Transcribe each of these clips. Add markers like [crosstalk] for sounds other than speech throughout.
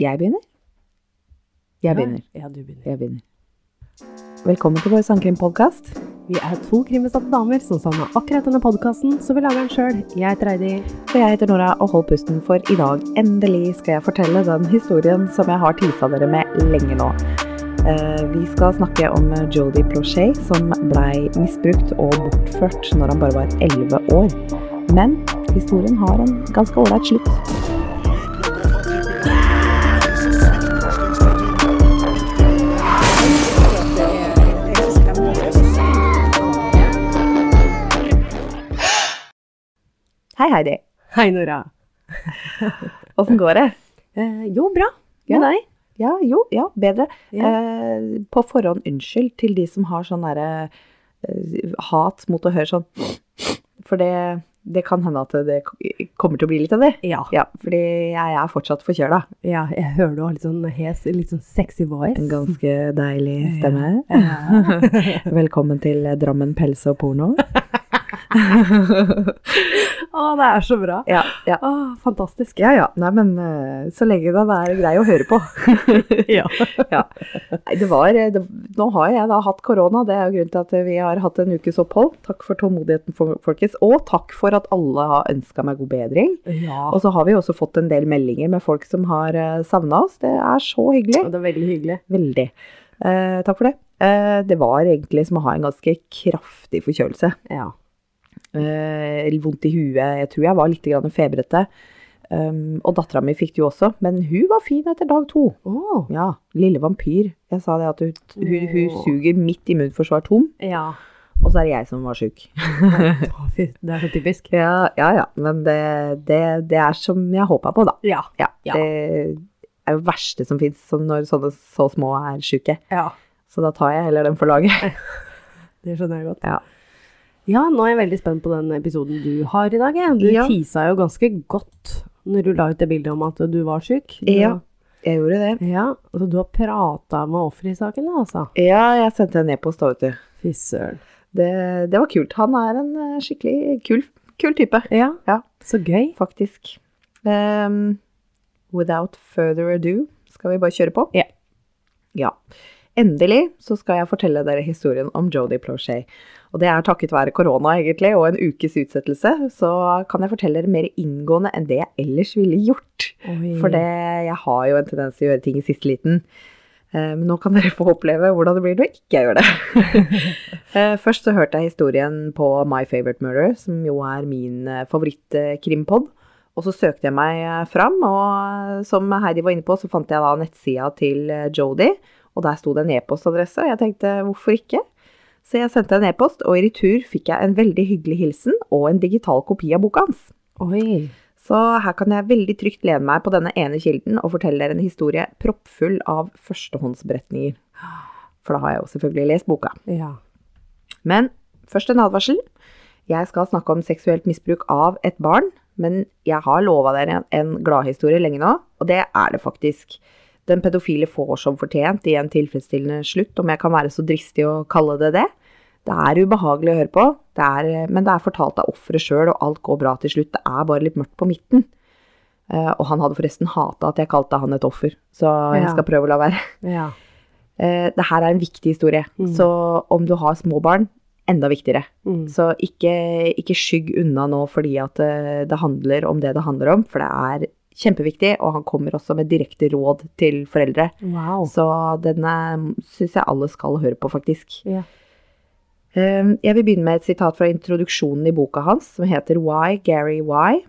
Jeg begynner. Jeg begynner. Ja, du begynner. Jeg begynner. Velkommen til vår sangkrimpodkast. Vi er to krimbesatte damer som savna akkurat denne podkasten, så vi lager den sjøl. Jeg heter Heidi. Og jeg heter Nora, og hold pusten, for i dag endelig skal jeg fortelle den historien som jeg har tisa dere med lenge nå. Eh, Vi skal snakke om Jodie Prochet, som blei misbrukt og bortført når han bare var 11 år. Men historien har en ganske ålreit slutt. Hei, Heidi. Hei, Nora. Åssen går det? Eh, jo, bra. Med Ja. deg? Ja, jo, ja, bedre. Ja. Eh, på forhånd unnskyld til de som har sånn derre eh, hat mot å høre sånn. For det, det kan hende at det kommer til å bli litt av det. Ja. Ja, fordi jeg er fortsatt forkjøla. ja. Jeg hører du har litt sånn hes, litt sånn sexy voice. En ganske deilig stemme. Ja. [laughs] Velkommen til Drammen pelse og porno. [laughs] [laughs] Å, det er så bra. Ja, ja. Å, fantastisk. Ja ja, nei men eh, så lenge det er grei å høre på. [laughs] Ja. [laughs] ja. Nei, det var, eh, det, nå har jeg da hatt korona, det er jo grunnen til at vi har hatt en ukes opphold. Takk for tålmodigheten, folkens. Og takk for at alle har ønska meg god bedring. ja. Og så har vi også fått en del meldinger med folk som har savna oss. Det er så hyggelig. Det er veldig hyggelig. Veldig. Eh, takk for det. Eh, det var egentlig som å ha en ganske kraftig forkjølelse. Ja. Eh, litt vondt i huet. Jeg tror jeg var litt febrete. Um, og dattera mi fikk det jo også, men hun var fin etter dag to. Oh. Ja, lille vampyr. Jeg sa det at hun, hun, hun suger mitt immunforsvar tom, Ja. og så er det jeg som var sjuk. Det er så typisk. [laughs] ja, ja, ja, men det, det, det er som jeg håpa på, da. Ja. Ja. Det er jo verste som fins når sånne så små er sjuke. Ja. Så da tar jeg heller den for laget. [laughs] Det skjønner jeg godt. Ja. Ja, nå er jeg veldig spent på den episoden du har i dag. Du Ja. tisa jo ganske godt når du la ut det bildet om at du var syk. Du- Ja. Jeg gjorde det. Ja, altså du har prata med offeret i saken, altså. Ja, jeg sendte en e-post da, vet du. Fy søren. Det, det var kult. Han er en eh, skikkelig kul, kul type, Ja, Ja. så gøy. faktisk. Um, without further ado, skal vi bare kjøre på? Ja. Ja. Endelig så skal jeg fortelle dere historien om Jodie Plauchet. Og det er takket være korona, egentlig, og en ukes utsettelse, så kan jeg fortelle dere mer inngående enn det jeg ellers ville gjort. Oi. For det, jeg har jo en tendens til å gjøre ting i siste liten. Eh, Men nå kan dere få oppleve hvordan det blir når ikke jeg gjør det. [laughs] Eh, Først så hørte jeg historien på My Favorite Murder, som jo er min eh, favorittkrimpod. Og så søkte jeg meg fram, og som Heidi var inne på, så fant jeg da nettsida til Jodie, og der sto det en e-postadresse, og jeg tenkte hvorfor ikke? Så jeg sendte en e-post, og i retur fikk jeg en veldig hyggelig hilsen og en digital kopi av boka hans. Oi. Så her kan jeg veldig trygt lene meg på denne ene kilden og fortelle dere en historie proppfull av førstehåndsberetninger. For da har jeg jo selvfølgelig lest boka. Ja. Men først en advarsel. Jeg skal snakke om seksuelt misbruk av et barn, men jeg har lova dere en, gladhistorie lenge nå, og det er det faktisk. Den pedofile får som fortjent i en tilfredsstillende slutt, om jeg kan være så dristig å kalle det det. Det er ubehagelig å høre på, det er, men det er fortalt av offeret sjøl, og alt går bra til slutt. Det er bare litt mørkt på midten. Uh, og han hadde forresten hata at jeg kalte han et offer, så jeg skal prøve å la være. Ja. Uh, det her er en viktig historie, Mm. så om du har små barn, enda viktigere. Mm. Så ikke, ikke skygg unna nå fordi at det, det handler om det det handler om, for det er kjempeviktig, og han kommer også med direkte råd til foreldre. Wow. Så denne syns jeg alle skal høre på, faktisk. Ja. Eh, Jeg vil begynne med et sitat fra introduksjonen i boka hans, som heter Why Gary Why.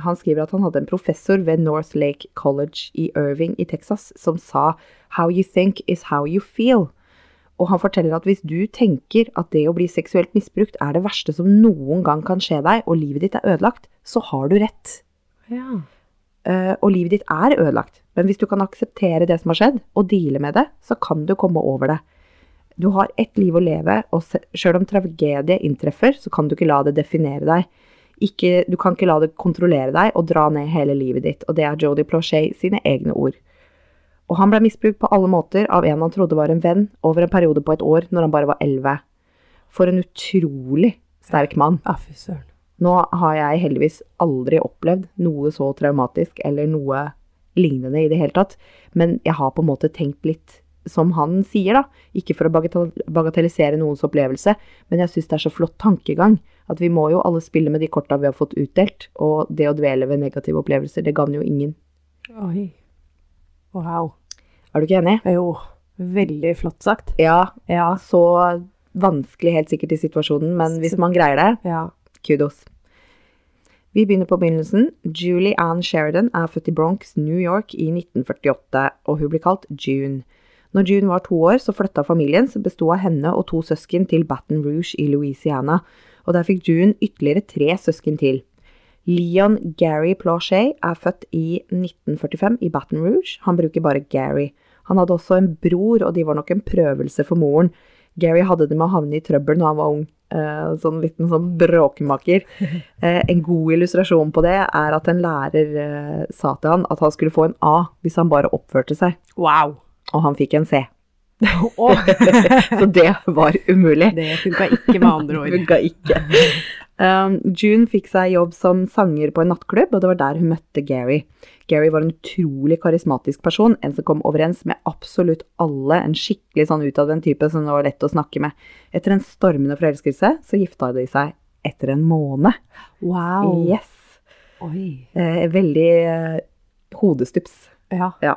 Han skriver at han hadde en professor ved North Lake College i Irving i Texas som sa How you think is how you feel. Og han forteller at hvis du tenker at det å bli seksuelt misbrukt er det verste som noen gang kan skje deg, og livet ditt er ødelagt, så har du rett. Ja. Uh, og livet ditt er ødelagt. Men hvis du kan akseptere det som har skjedd, og deale med det, så kan du komme over det. Du har ett liv å leve, og sjøl om tragedie inntreffer, så kan du ikke la det definere deg. Ikke, du kan ikke la det kontrollere deg og dra ned hele livet ditt. Og det er Jodie Plochet sine egne ord. Og han ble misbrukt på alle måter av en han trodde var en venn, over en periode på et år, når han bare var elleve. For en utrolig sterk mann. Ja, fy søren. Nå har jeg heldigvis aldri opplevd noe så traumatisk eller noe lignende i det hele tatt. Men jeg har på en måte tenkt litt som han sier, da. Ikke for å bagatellisere noens opplevelse, men jeg syns det er så flott tankegang. At vi må jo alle spille med de korta vi har fått utdelt. Og det å dvele ved negative opplevelser, det gagner jo ingen. Oi. Wow. Er du ikke enig? Jo, veldig flott sagt. Ja, Ja. så vanskelig helt sikkert i situasjonen, men hvis man greier det, Ja. kudos. Vi begynner på begynnelsen. Julie Ann Sheridan er født i Bronx, New York i 1948, og hun blir kalt June. Når June var to år, så flytta familien, som besto av henne og to søsken, til Baton Rouge i Louisiana, og der fikk June ytterligere tre søsken til. Leon Gary Plauchet er født i 1945 i Baton Rouge. Han bruker bare Gary. Han hadde også en bror, og de var nok en prøvelse for moren. Gary hadde det med å havne i trøbbel når han var ung. Eh, sånn liten sånn bråkemaker. [laughs] Eh, en god illustrasjon på det er at en lærer eh, sa til han at han skulle få en A hvis han bare oppførte seg, Wow. Og han fikk en C. Oh. [laughs] Så det var umulig. det funka ikke med andre ord. [laughs] Funka ikke. Um, June fikk seg jobb som sanger på en nattklubb, og det var der hun møtte Gary. Gary var en utrolig karismatisk person, en som kom overens med absolutt alle, en skikkelig sånn utadvendt type som det var lett å snakke med. Etter en stormende forelskelse så gifta de seg etter en måned. Wow. Yes. Oi. Eh, veldig eh, hodestups. Ja. Ja.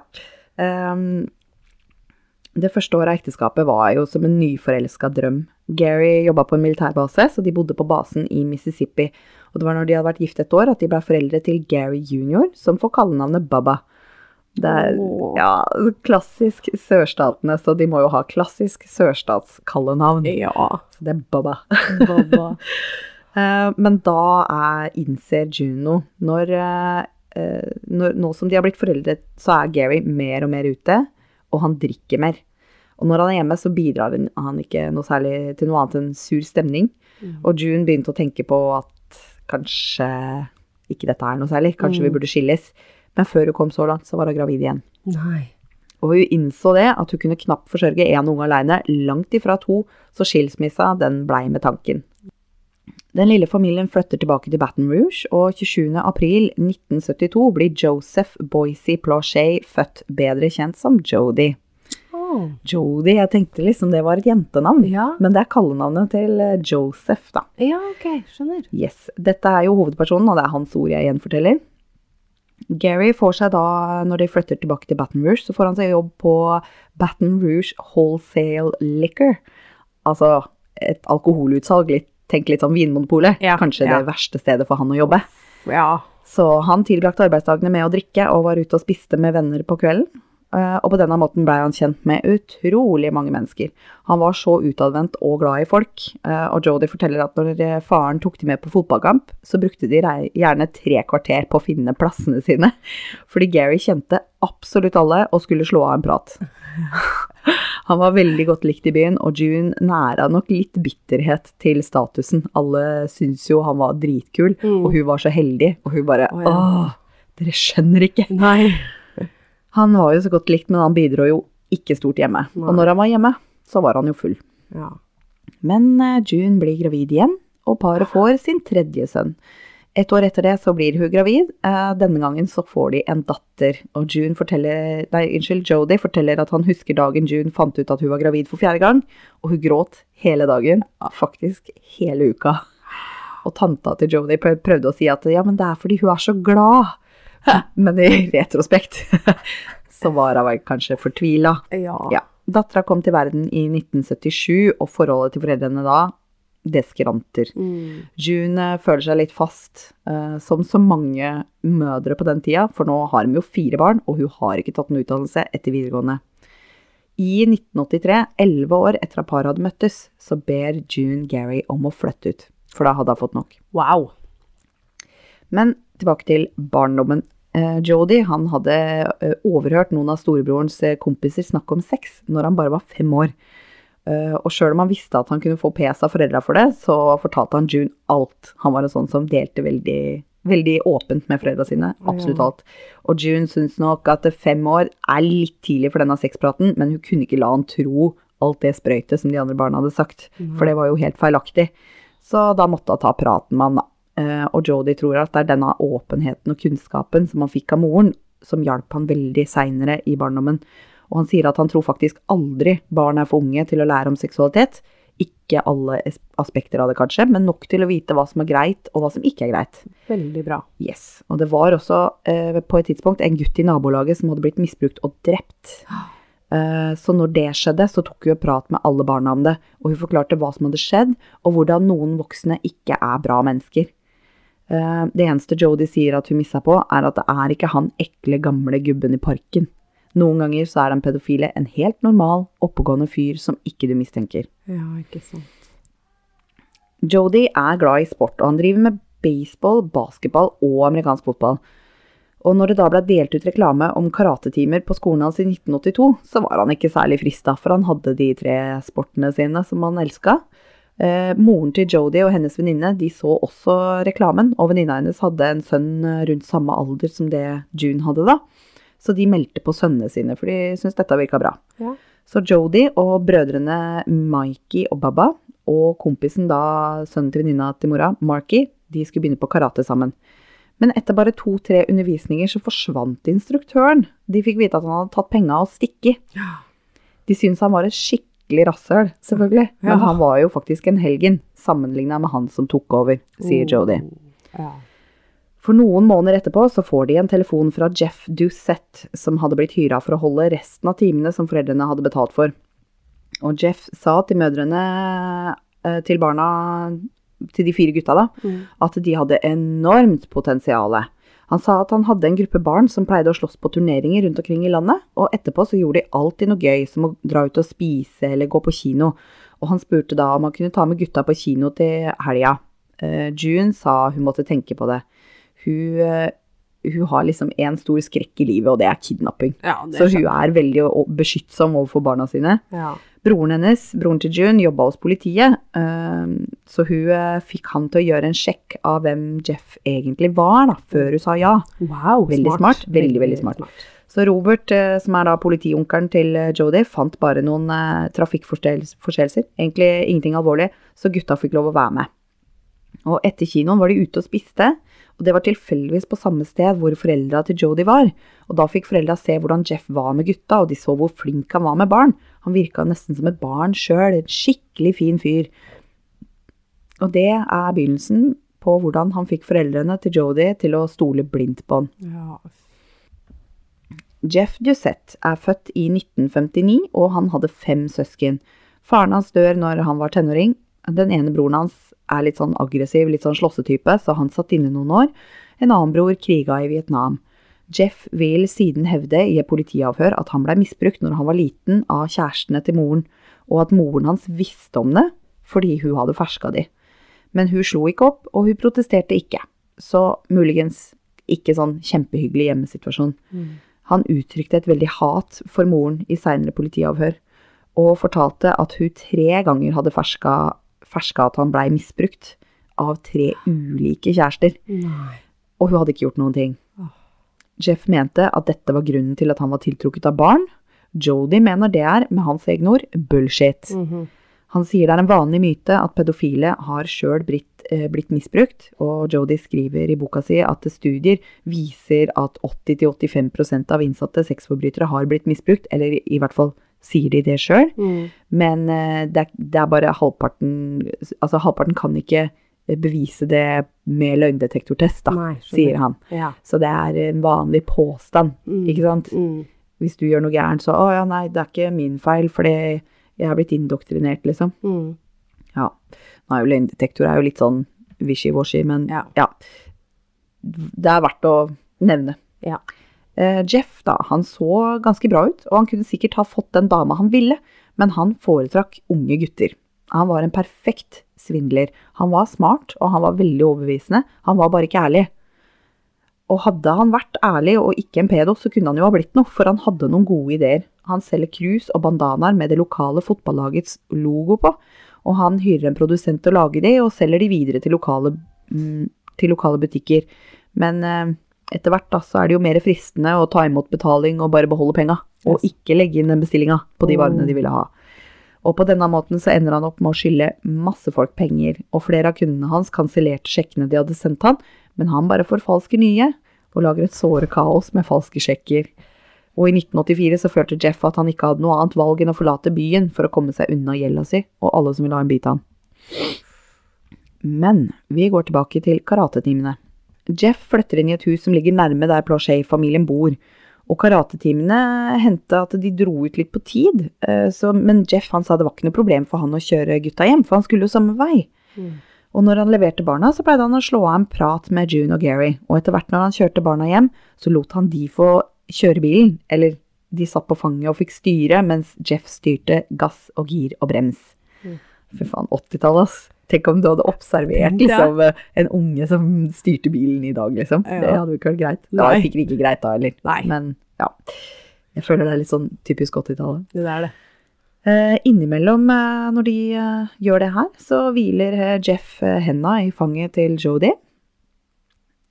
Um, det første året av ekteskapet var jo som en nyforelska drøm. Gary jobba på en militærbase, så de bodde på basen i Mississippi. Og det var når de hadde vært gift et år at de ble foreldre til Gary jr., som får kallenavnet Bubba. Det er ja, klassisk sørstatene, så de må jo ha klassisk sørstatskallenavn. Ja. Så det er Bubba. Baba. [laughs] Eh, Men da er, innser Juno når, eh, eh, når Nå som de har blitt foreldre, så er Gary mer og mer ute, og han drikker mer. Og når han er hjemme, så bidrar han- ikke noe særlig til noe annet enn sur stemning. Mm. Og June begynte å tenke på at kanskje ikke dette er noe særlig, kanskje vi Mm. burde skilles. Men før hun kom så langt, så var hun gravid igjen. Nei. Og hun innså det, at hun kunne knapt forsørge én unge alene, langt ifra to, så skilsmissa, den blei med tanken. Den lille familien flytter tilbake til Baton Rouge, og 27. april 1972 blir Joseph Boise Plaché født, bedre kjent som Jodi. Oh. Jodi, jeg tenkte liksom det var et jentenavn, Ja. men det er kallenavnet til eh, Joseph, da. ja, ok. Skjønner. Yes, dette er jo hovedpersonen, og det er hans ord jeg gjenforteller. Gary får seg da, når de flytter tilbake til Baton Rouge, så får han seg jobb på Baton Rouge Wholesale Liquor. Altså et alkoholutsalg, litt, tenk litt sånn Vinmonopolet. Ja, Kanskje ja. det verste stedet for han å jobbe. Ja. Så han tilbrakte arbeidsdagene med å drikke og var ute og spiste med venner på kvelden. Eh, Og på denne måten blei han kjent med utrolig mange mennesker. Han var så utadvendt og glad i folk, eh, og Jodie forteller at når eh, faren tok de med på fotballkamp, så brukte de gjerne tre kvarter på å finne plassene sine, [laughs] fordi Gary kjente absolutt alle og skulle slå av en prat. Han var veldig godt likt i byen, og June næra nok litt bitterhet til statusen. Alle syntes jo han var dritkul, Mm. og hun var så heldig, og hun bare oh, ja. Åh, dere skjønner ikke. Nei. Han var jo så godt likt, men han bidro jo ikke stort hjemme. Nei. Og når han var hjemme, så var han jo full. Ja. Men eh, June blir gravid igjen, og paret får sin tredje sønn. Et år etter det så blir hun gravid. Eh, Denne gangen så får de en datter. Og June forteller, nei, unnskyld, Jodie forteller at han husker dagen June fant ut at hun var gravid for fjerde gang, og hun gråt hele dagen, faktisk hele uka. Og tanta til Jodie prøvde å si at ja, men det er fordi hun er så glad. Men i retrospekt [laughs] så var hun kanskje fortvila. Ja. Ja. Dattera kom til verden i 1977, og forholdet til foreldrene da, det skranter. Mm. June føler seg litt fast, uh, som så mange mødre på den tida, for nå har hun jo fire barn, og hun har ikke tatt en utdannelse etter videregående. I 1983, elleve år etter at paret hadde møttes, så ber June Gary om å flytte ut, for da hadde hun fått nok. Wow. Men tilbake til barndommen. Uh, Jody han hadde uh, overhørt noen av storebrorens kompiser snakke om sex når han bare var fem år. Eh, og sjøl om han visste at han kunne få pes av foreldra for det, så fortalte han June alt. Han var en sånn som delte veldig, veldig åpent med foreldra sine. Absolutt alt. Og June syns nok at fem år er litt tidlig for denne sexpraten, men hun kunne ikke la han tro alt det sprøytet som de andre barna hadde sagt, for det var jo helt feilaktig. Så da måtte hun ta praten med han, da. Eh, og Jodie tror at det er denne åpenheten og kunnskapen som han fikk av moren, som hjalp han veldig seinere i barndommen. Og han sier at han tror faktisk aldri barn er for unge til å lære om seksualitet. Ikke alle aspekter av det, kanskje, men nok til å vite hva som er greit, og hva som ikke er greit. Veldig bra. Yes. Og det var også eh, på et tidspunkt en gutt i nabolaget som hadde blitt misbrukt og drept. [gasps] Eh, så når det skjedde, så tok hun prat med alle barna om det, og hun forklarte hva som hadde skjedd, og hvordan noen voksne ikke er bra mennesker. Eh, det eneste Jodie sier at hun missa på, er at det er ikke han ekle, gamle gubben i parken. Noen ganger så er den pedofile en helt normal, oppegående fyr som ikke du mistenker. Ja, ikke sant. Jody er glad i sport, og han driver med baseball, basketball og amerikansk fotball. Og når det da ble delt ut reklame om karatetimer på skolen hans i 1982, så var han ikke særlig frista, for han hadde de tre sportene sine som han elska. Eh, moren til Jodi og hennes venninne de så også reklamen, og venninna hennes hadde en sønn eh, rundt samme alder som det June hadde da. Så de meldte på sønnene sine, for de syntes dette virka bra. Ja. Så Jodi og brødrene Mikey og Baba, og kompisen da, sønnen til venninna til mora, Marky, de skulle begynne på karate sammen. Men etter bare to-tre undervisninger så forsvant instruktøren. De fikk vite at han hadde tatt penga og stikket. De syntes han var et skikkelig rasshøl, selvfølgelig. Men Ja. han var jo faktisk en helgen, sammenligna med han som tok over, sier Jody. Ja. For noen måneder etterpå så får de en telefon fra Jeff Doucette, som hadde blitt hyra for å holde resten av timene som foreldrene hadde betalt for. Og Jeff sa til mødrene eh, til barna, til de fire gutta da, Mm. at de hadde enormt potensial. Han sa at han hadde en gruppe barn som pleide å slåss på turneringer rundt omkring i landet, og etterpå så gjorde de alltid noe gøy, som å dra ut og spise eller gå på kino. Og han spurte da om han kunne ta med gutta på kino til helga. Eh, June sa hun måtte tenke på det. Hun, eh, hun har liksom én stor skrekk i livet, og det er kidnapping. ja, det Så hun er veldig beskyttsom overfor barna sine. Ja. Broren hennes, broren til June, jobba hos politiet, ehm, så hun eh, fikk han til å gjøre en sjekk av hvem Jeff egentlig var, da, før hun sa ja. Wow, Veldig smart. Veldig, veldig smart. Så Robert, eh, som er da politionkelen til Jodie, fant bare noen eh, trafikkforseelser. Egentlig ingenting alvorlig, så gutta fikk lov å være med. Og etter kinoen var de ute og spiste, og det var tilfeldigvis på samme sted hvor foreldra til Jody var. Og da fikk foreldra se hvordan Jeff var med gutta, og de så hvor flink han var med barn. Han virka nesten som et barn sjøl, en skikkelig fin fyr. Og det er begynnelsen på hvordan han fikk foreldrene til Jody til å stole blindt på han. Ja. Jeff Doucette er født i 1959, og han hadde fem søsken. Faren hans dør når han var tenåring. Den ene broren hans er litt sånn aggressiv, litt sånn slåssetype, så han satt inne noen år. En annen bror kriga i Vietnam. Jeff vil siden hevde i et politiavhør at han blei misbrukt når han var liten av kjærestene til moren, og at moren hans visste om det fordi hun hadde ferska de. Men hun slo ikke opp, og hun protesterte ikke. Så muligens ikke sånn kjempehyggelig hjemmesituasjon. Han uttrykte et veldig hat for moren i seinere politiavhør, og fortalte at hun tre ganger hadde ferska, ferska at han blei misbrukt av tre ulike kjærester, Nei. og hun hadde ikke gjort noen ting. Jeff mente at dette var grunnen til at han var tiltrukket av barn. Jodie mener det er, med hans egne ord, bullshit. Mhm. Han sier det er en vanlig myte at pedofile har sjøl blitt, eh, blitt misbrukt, og Jodie skriver i boka si at studier viser at 80-85% av innsatte sexforbrytere har blitt misbrukt, eller i, i hvert fall sier de det sjøl, Mm. men eh, det, er, det er bare halvparten Altså halvparten kan ikke eh, bevise det med løgndetektortest, da, Nei, sier han. Ja. Så det er en vanlig påstand, Mm. ikke sant? Mm. Hvis du gjør noe gærent, så å ja, nei, det er ikke min feil, fordi jeg har blitt indoktrinert, liksom. Mm. Ja. Nå er jo løgndetektor er jo litt sånn wishy-washy, men Ja. ja. Det er verdt å nevne. Ja. Eh, Jeff, da, han så ganske bra ut, og han kunne sikkert ha fått den dama han ville, men han foretrakk unge gutter. Han var en perfekt svindler. Han var smart, og han var veldig overbevisende. Han var bare ikke ærlig. Og hadde han vært ærlig og ikke en pedo, så kunne han jo ha blitt noe, for han hadde noen gode ideer. Han selger krus og bandanaer med det lokale fotballagets logo på, og han hyrer en produsent til å lage de, og selger de videre til lokale, mm, til lokale butikker. Men eh, etter hvert da, så er det jo mer fristende å ta imot betaling og bare beholde penga, og ikke legge inn den bestillinga på de varene de ville ha. Og på denne måten så ender han opp med å skylde masse folk penger, og flere av kundene hans kansellerte sjekkene de hadde sendt han, men han bare forfalsker nye. og lager et såre kaos med falske sjekker. Og i 1984 så følte Jeff at han ikke hadde noe annet valg enn å forlate byen for å komme seg unna gjelda si og alle som ville ha en bit av han. Men vi går tilbake til karatetimene. Jeff flytter inn i et hus som ligger nærme der Plauchet-familien bor, og karatetimene hendte at de dro ut litt på tid, eh, så, men Jeff han sa det var ikke noe problem for han å kjøre gutta hjem, for han skulle jo samme vei. Mm. Og når han leverte barna, så pleide han å slå av en prat med June og Gary, og etter hvert når han kjørte barna hjem, så lot han de få kjøre bilen, eller de satt på fanget og fikk styre, mens Jeff styrte gass og gir og brems. Mm. Fy faen, 80-tallet, ass. Tenk om du hadde observert liksom, en unge som styrte bilen i dag, liksom. Ja. Det hadde jo ikke vært greit. Det var Nei. sikkert ikke greit da heller. Men ja. Jeg føler det er litt sånn typisk 80-tallet. Det er det. Eh, innimellom, eh, når de eh, gjør det her, så hviler eh, Jeff eh, henda i fanget til Jodie.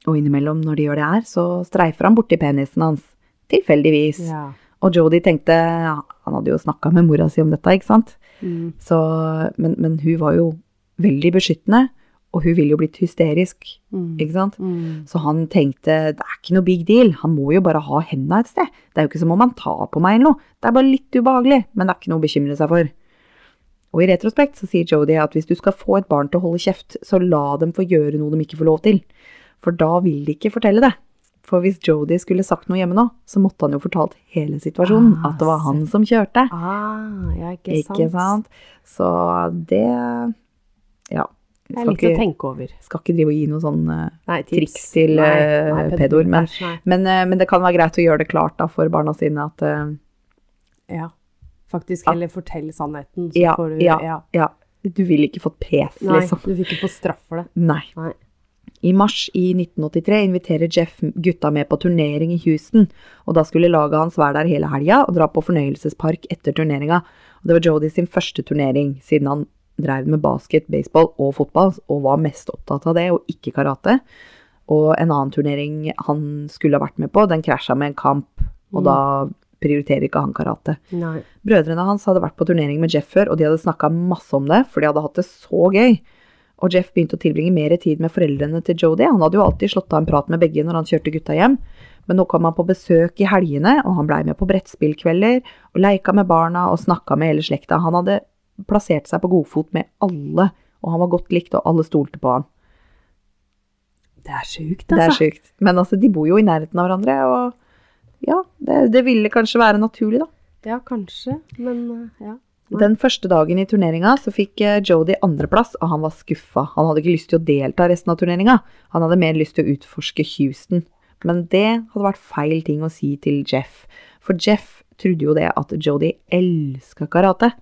Og innimellom, når de gjør det her, så streifer han borti penisen hans. Tilfeldigvis. Ja. Og Jodie tenkte ja, Han hadde jo snakka med mora si om dette, ikke sant? Mm. Så, men, men hun var jo veldig beskyttende, og hun ville jo blitt hysterisk, Mm. ikke sant? Mm. Så han tenkte det er ikke noe big deal, han må jo bare ha henda et sted. Det er jo ikke som om han tar på meg eller noe, det er bare litt ubehagelig, men det er ikke noe å bekymre seg for. Og i retrospekt så sier Jodie at hvis du skal få et barn til å holde kjeft, så la dem få gjøre noe de ikke får lov til. For da vil de ikke fortelle det. For hvis Jodie skulle sagt noe hjemme nå, så måtte han jo fortalt hele situasjonen. Ah, at det var han som kjørte. Ah, ja, ikke, Ikke sant? Så det Ja. Det er litt litt å tenke over. skal ikke drive og gi noe sånn eh, Nei, triks til, eh, pedoer, men- men, eh, men det kan være greit å gjøre det klart da for barna sine at uh, Ja. Faktisk heller fortell sannheten, så Ja, får du ja. ja. Ja, du vil ikke få pes, Nei, liksom. du fikk ikke få straff for det. Nei. Nei. I mars i 1983 inviterer Jeff gutta med på turnering i Houston, og da skulle laget hans være der hele helga og dra på fornøyelsespark etter turneringa. Og det var Jodie sin første turnering, siden han drev med basket, baseball og fotball, og var mest opptatt av det, og ikke karate. Og en annen turnering han skulle ha vært med på, den krasja med en kamp, og Mm. da prioriterer ikke han karate. Nei. Brødrene hans hadde vært på turnering med Jeff før, og de hadde snakka masse om det, for de hadde hatt det så gøy. Og Jeff begynte å tilbringe mer tid med foreldrene til Jodie. Han hadde jo alltid slått av en prat med begge når han kjørte gutta hjem, men nå kom han på besøk i helgene, og han blei med på brettspillkvelder, og leika med barna og snakka med hele slekta. Han hadde plassert seg på godfot med alle, og han var godt likt, og alle stolte på han. Det er sjukt, Det er altså. sjukt. Men altså, de bor jo i nærheten av hverandre, og ja, det, det ville kanskje være naturlig, da. Ja, kanskje, men eh, ja. Nei. Den første dagen i turneringa så fikk eh, Jodie andreplass, og han var skuffa. Han hadde ikke lyst til å delta resten av turneringa. Han hadde mer lyst til å utforske Houston. Men det hadde vært feil ting å si til Jeff. For Jeff trodde jo det at Jodie elska karate.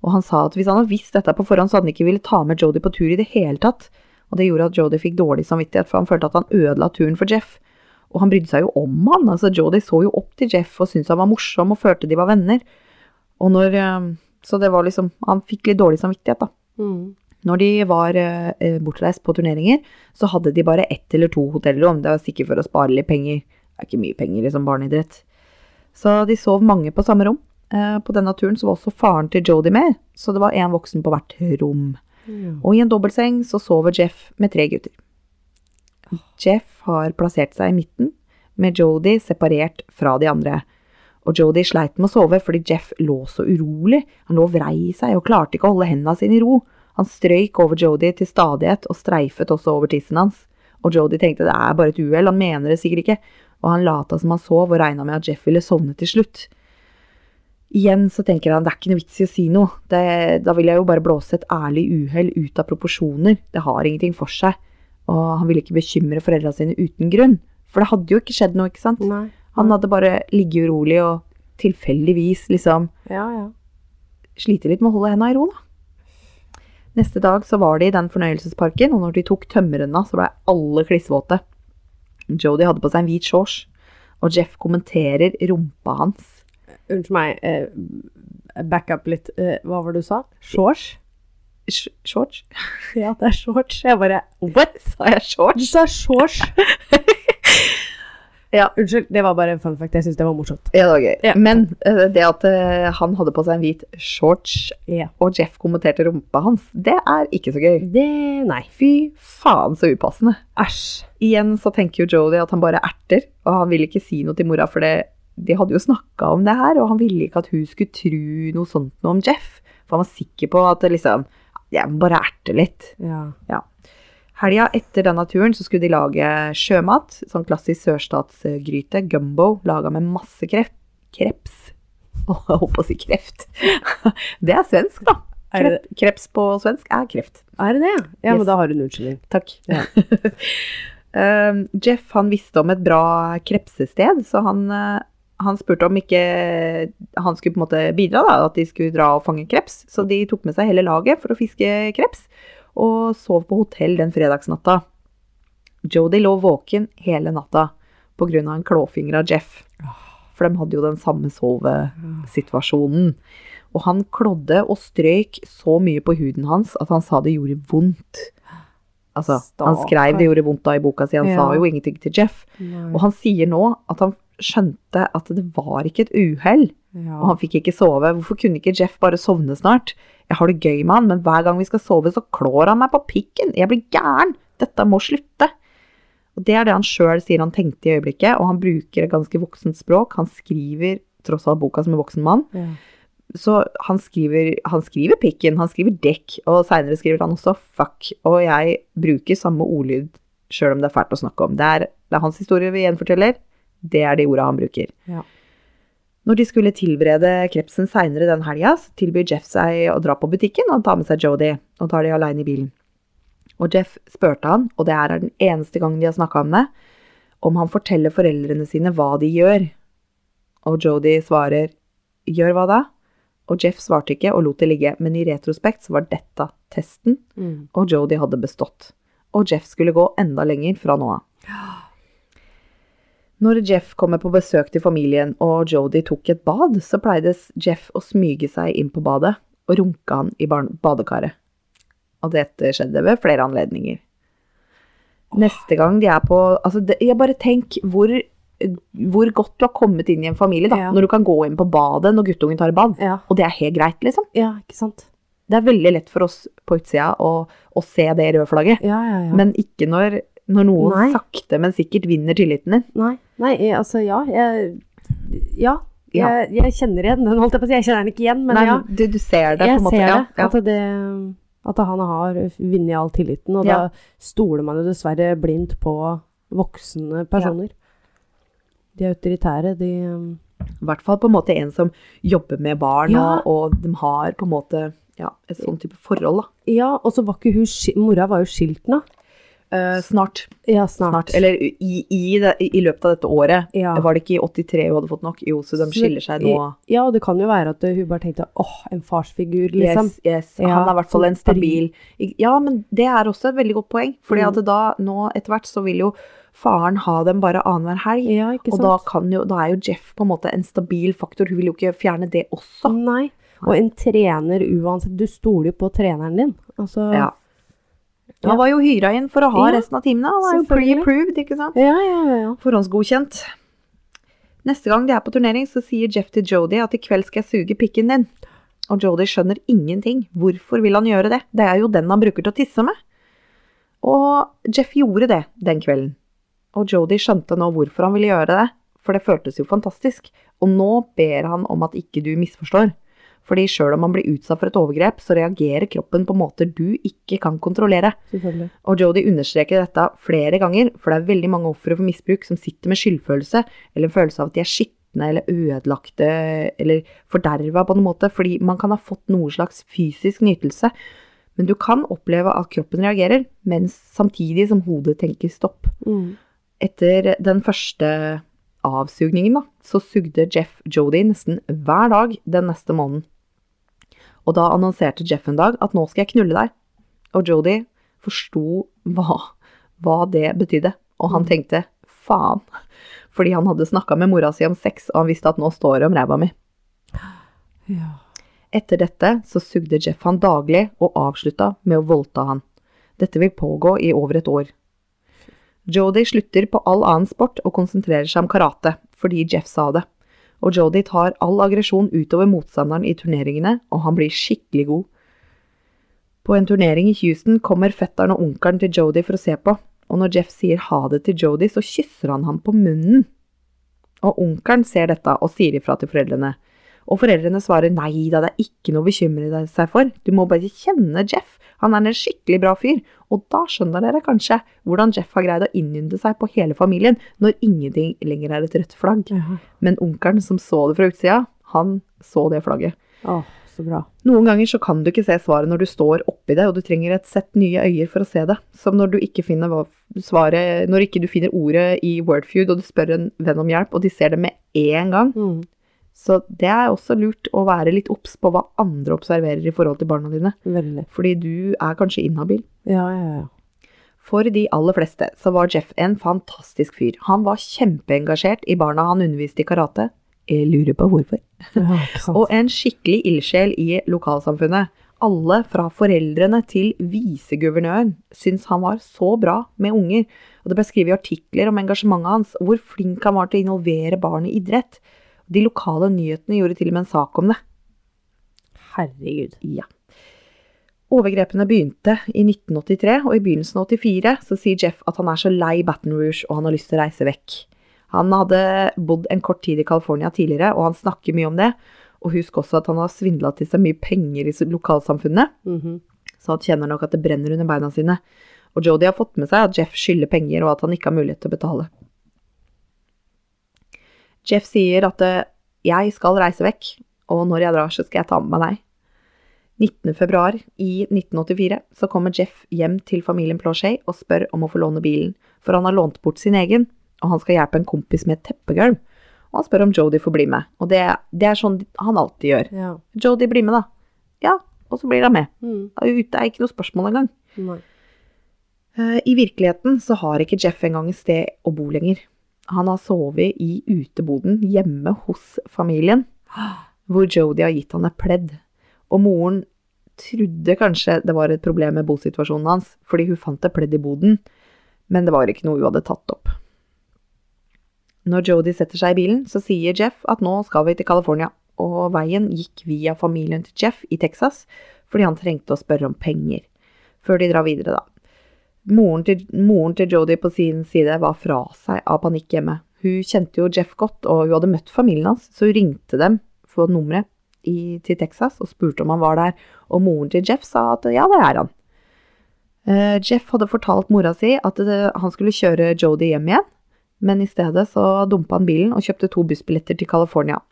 Og han sa at hvis han hadde visst dette på forhånd, så hadde han ikke ville ta med Jodie på tur i det hele tatt. Og det gjorde at Jodie fikk dårlig samvittighet, for han følte at han ødela turen for Jeff. Og han brydde seg jo om han. altså Jodie så jo opp til Jeff og syntes han var morsom og følte de var venner. Og når eh, Så det var liksom Han fikk litt dårlig samvittighet, da. Mm. Når de var eh, bortreist på turneringer, så hadde de bare ett eller to hotellrom. Det var sikkert for å spare litt penger. Det er ikke mye penger i sånn barneidrett. Så de sov mange på samme rom. Eh, på denne turen så var også faren til Jodie med, så det var én voksen på hvert rom. Ja. Og i en dobbeltseng så sover Jeff med tre gutter. Jeff har plassert seg i midten, med Jodie separert fra de andre. Og Jodie sleit med å sove fordi Jeff lå så urolig. Han lå og vrei seg og klarte ikke å holde hendene sine i ro. Han strøyk over Jodie til stadighet og streifet også over tissen hans. Og Jodie tenkte det er bare et uhell, han mener det sikkert ikke. Og han lata som han sov og regna med at Jeff ville sovne til slutt. Igjen så tenker han det er ikke noe vits i å si noe. Det, da vil jeg jo bare blåse et ærlig uhell ut av proporsjoner. Det har ingenting for seg. Og han ville ikke bekymre foreldra sine uten grunn. For det hadde jo ikke skjedd noe, ikke sant? Nei. Han hadde bare ligget urolig og tilfeldigvis liksom Ja, ja. slite litt med å holde henda i ro, da. Neste dag så var de i den fornøyelsesparken, og når de tok tømmerrenna, så blei alle klissvåte. Jodie hadde på seg en hvit shorts, og Jeff kommenterer rumpa hans. Unnskyld meg, eh, back up litt. Eh, hva var det du sa? Shorts? Sh shorts? [laughs] Ja, det er shorts. Jeg bare What? Sa jeg shorts? Du sa shorts? [laughs] Ja. Unnskyld, det var bare en fun fact. Jeg syns det var morsomt. Ja, det var gøy. Ja. Men eh, det at eh, han hadde på seg en hvit shorts, Ja. og Jeff kommenterte rumpa hans, det er ikke så gøy. Det Nei. Fy faen så upassende. Æsj. Igjen så tenker jo Jodie at han bare erter, og han vil ikke si noe til mora, for det, de hadde jo snakka om det her, og han ville ikke at hun skulle tro noe sånt noe om Jeff. For han var sikker på at det liksom Jeg må bare erte litt. Ja. Helga etter denne turen så skulle de lage sjømat, sånn klassisk sørstatsgryte, gumbo, laga med masse krep, kreps. [laughs] Oh, jeg holdt på å si kreft. [laughs] Det er svensk, da. Krep, kreps på svensk er kreft. er det det? Ja, Yes. men da har du en unnskyldning. Takk. Ja. [laughs] Um, Jeff han visste om et bra krepsested, så han, eh, han spurte om ikke han skulle på en måte bidra, da, at de skulle dra og fange kreps. Så de tok med seg hele laget for å fiske kreps, og sov på hotell den fredagsnatta. Jodie lå våken hele natta av en klåfingra Jeff. For de hadde jo den samme sovesituasjonen. Og han klådde og strøyk så mye på huden hans at han sa det gjorde vondt. Altså, han skrev det gjorde vondt da i boka si, han Ja. sa jo ingenting til Jeff. Nei. Og han sier nå at han skjønte at det var ikke et uhell, Ja. og han fikk ikke sove. Hvorfor kunne ikke Jeff bare sovne snart? Jeg har det gøy med han, men hver gang vi skal sove, så klår han meg på pikken. Jeg blir gæren. Dette må slutte. Og det er det han sjøl sier han tenkte i øyeblikket, og han bruker et ganske voksent språk. Han skriver tross alt boka som en voksen mann. Ja. Så han skriver, han skriver pikken, han skriver dekk, og seinere skriver han også fuck. Og jeg bruker samme ordlyd sjøl om det er fælt å snakke om. Det er, det er hans historie vi gjenforteller. Det er de orda han bruker. Ja. Når de skulle tilberede krepsen seinere den helga, tilbyr Jeff seg å dra på butikken og ta med seg Jodie. Og tar de aleine i bilen. Og Jeff spurte han, og det er den eneste gangen de har snakka om det, om han forteller foreldrene sine hva de gjør. Og Jodie svarer gjør hva da? Og Jeff svarte ikke og lot det ligge, men i retrospekt så var dette testen, Mm. og Jodie hadde bestått. Og Jeff skulle gå enda lenger fra nå av. [gasps] Når Jeff kommer på besøk til familien og Jodie tok et bad, så pleide Jeff å smyge seg inn på badet og runke han i badekaret. Og dette skjedde ved flere anledninger. Neste gang de er på Altså, det, jeg bare tenk hvor, hvor godt du har kommet inn i en familie, da. Ja. Når du kan gå inn på badet når guttungen tar bad. Ja. Og det er helt greit, liksom. ja, ikke sant? Det er veldig lett for oss på utsida å, å se det røde flagget, Ja, ja, ja. men ikke når, når noen Nei. sakte, men sikkert vinner tilliten din. Nei, nei, jeg- altså ja, jeg Ja. Ja. Jeg, jeg kjenner igjen den, holdt jeg på å si. Jeg kjenner den ikke igjen, men Nei, ja. du, du ser det på en måte. ser det. At, det at han har vunnet all tilliten, og da stoler man jo dessverre blindt på voksne personer. De autoritære, de I hvert fall på en måte en som jobber med barn, og, og de har på en måte ja, et sånn type forhold, da. Ja, og så var ikke hun Mora var jo skilt nå. Eh, snart, Ja, snart. Eller i, i, det, i, løpet av dette året. Ja. Var det ikke i 83 hun hadde fått nok? Jo, så de skiller seg nå. Ja, og det kan jo være at hun bare tenkte åh, en farsfigur, liksom. Yes, yes. Ja, Han er i hvert fall en stabil Ja, men det er også et veldig godt poeng. Fordi Mm. da, nå etter hvert, så vil jo faren ha dem bare annenhver helg. Ja, ikke Og da, kan jo, da er jo Jeff på en måte en stabil faktor. Hun vil jo ikke fjerne det også. Nei. Og en trener uansett, du stoler jo på treneren din. Altså, Ja. Han var jo hyra inn for å ha resten av timene. Han var jo pre-approved, ikke sant? ja, ja, ja, ja. Forhåndsgodkjent. Neste gang de er på turnering, så sier Jeff til Jodie at i kveld skal jeg suge pikken din. Og Jodie skjønner ingenting. Hvorfor vil han gjøre det? Det er jo den han bruker til å tisse med. Og Jeff gjorde det den kvelden. Og Jodie skjønte nå hvorfor han ville gjøre det, for det føltes jo fantastisk. Og nå ber han om at ikke du misforstår. Fordi sjøl om man blir utsatt for et overgrep, så reagerer kroppen på måter du ikke kan kontrollere. Og Jodie understreker dette flere ganger, for det er veldig mange ofre for misbruk som sitter med skyldfølelse, eller en følelse av at de er skitne eller ødelagte eller forderva på en måte, fordi man kan ha fått noe slags fysisk nytelse. Men du kan oppleve at kroppen reagerer, mens samtidig som hodet tenker stopp. Mm. Etter den første avsugningen, da, så sugde Jeff Jodie nesten hver dag den neste måneden. Og da annonserte Jeff en dag at nå skal jeg knulle deg. Og Jodie forsto hva, hva det betydde, og han tenkte faen. Fordi han hadde snakka med mora si om sex, og han visste at nå står det om ræva mi. Ja. Etter dette så sugde Jeff han daglig og avslutta med å voldta han. Dette vil pågå i over et år. Jodie slutter på all annen sport og konsentrerer seg om karate, fordi Jeff sa det. Og Jodie tar all aggresjon utover motstanderen i turneringene, og han blir skikkelig god. På en turnering i Houston kommer fetteren og onkelen til Jodie for å se på, og når Jeff sier ha det til Jodie, så kysser han ham på munnen. Og onkelen ser dette og sier ifra til foreldrene. Og foreldrene svarer nei da, det er ikke noe å bekymre seg for, du må bare kjenne Jeff, han er en skikkelig bra fyr. Og da skjønner dere kanskje hvordan Jeff har greid å innynde seg på hele familien når ingenting lenger er et rødt flagg. Men onkelen som så det fra utsida, han så det flagget. Åh, så bra. Noen ganger så kan du ikke se svaret når du står oppi det, og du trenger et sett nye øyer for å se det. Som når du ikke finner svaret, når ikke du finner ordet i Wordfeud, og du spør en venn om hjelp, og de ser det med én gang. Mm. Så det er også lurt å være litt obs på hva andre observerer i forhold til barna dine. Veldig. Fordi du er kanskje inhabil. Ja, ja, ja. For de aller fleste så var Jeff en fantastisk fyr. Han var kjempeengasjert i barna han underviste i karate. Jeg lurer på hvorfor. ja. [laughs] Og en skikkelig ildsjel i lokalsamfunnet. Alle fra foreldrene til viseguvernøren syntes han var så bra med unger. Og det ble skrevet artikler om engasjementet hans, og hvor flink han var til å involvere barn i idrett. De lokale nyhetene gjorde til og med en sak om det. Herregud. Ja. Overgrepene begynte i 1983, og i begynnelsen av 84 så sier Jeff at han er så lei Baton Rouge og han har lyst til å reise vekk. Han hadde bodd en kort tid i California tidligere, og han snakker mye om det. Og husk også at han har svindla til seg mye penger i lokalsamfunnet, Mhm. så han kjenner nok at det brenner under beina sine. Og Jodie har fått med seg at Jeff skylder penger, og at han ikke har mulighet til å betale. Jeff sier at eh, jeg skal reise vekk, og når jeg drar, så skal jeg ta med meg deg. 19. februar i 1984 så kommer Jeff hjem til familien Plauchet og spør om å få låne bilen, for han har lånt bort sin egen, og han skal hjelpe en kompis med et teppegulv. Og han spør om Jodie får bli med, og det, det er sånn han alltid gjør. Ja. Jodie, bli med, da. Ja, og så blir han med. Mm. Det er ikke noe spørsmål engang. Nei. Eh, I virkeligheten så har ikke Jeff engang et sted å bo lenger. Han har sovet i uteboden hjemme hos familien, hvor Jodie har gitt han et pledd. Og moren trodde kanskje det var et problem med bosituasjonen hans, fordi hun fant et pledd i boden, men det var ikke noe hun hadde tatt opp. Når Jodie setter seg i bilen, så sier Jeff at nå skal vi til California, og veien gikk via familien til Jeff i Texas, fordi han trengte å spørre om penger, før de drar videre, da. Moren til, moren til Jodie på sin side var fra seg av panikk hjemme. Hun kjente jo Jeff godt, og hun hadde møtt familien hans, så hun ringte dem for nummeret i, til Texas og spurte om han var der, og moren til Jeff sa at ja, det er han. Uh, Jeff hadde fortalt mora si at det, han skulle kjøre Jodie hjem igjen, men i stedet så dumpa han bilen og kjøpte to bussbilletter til California.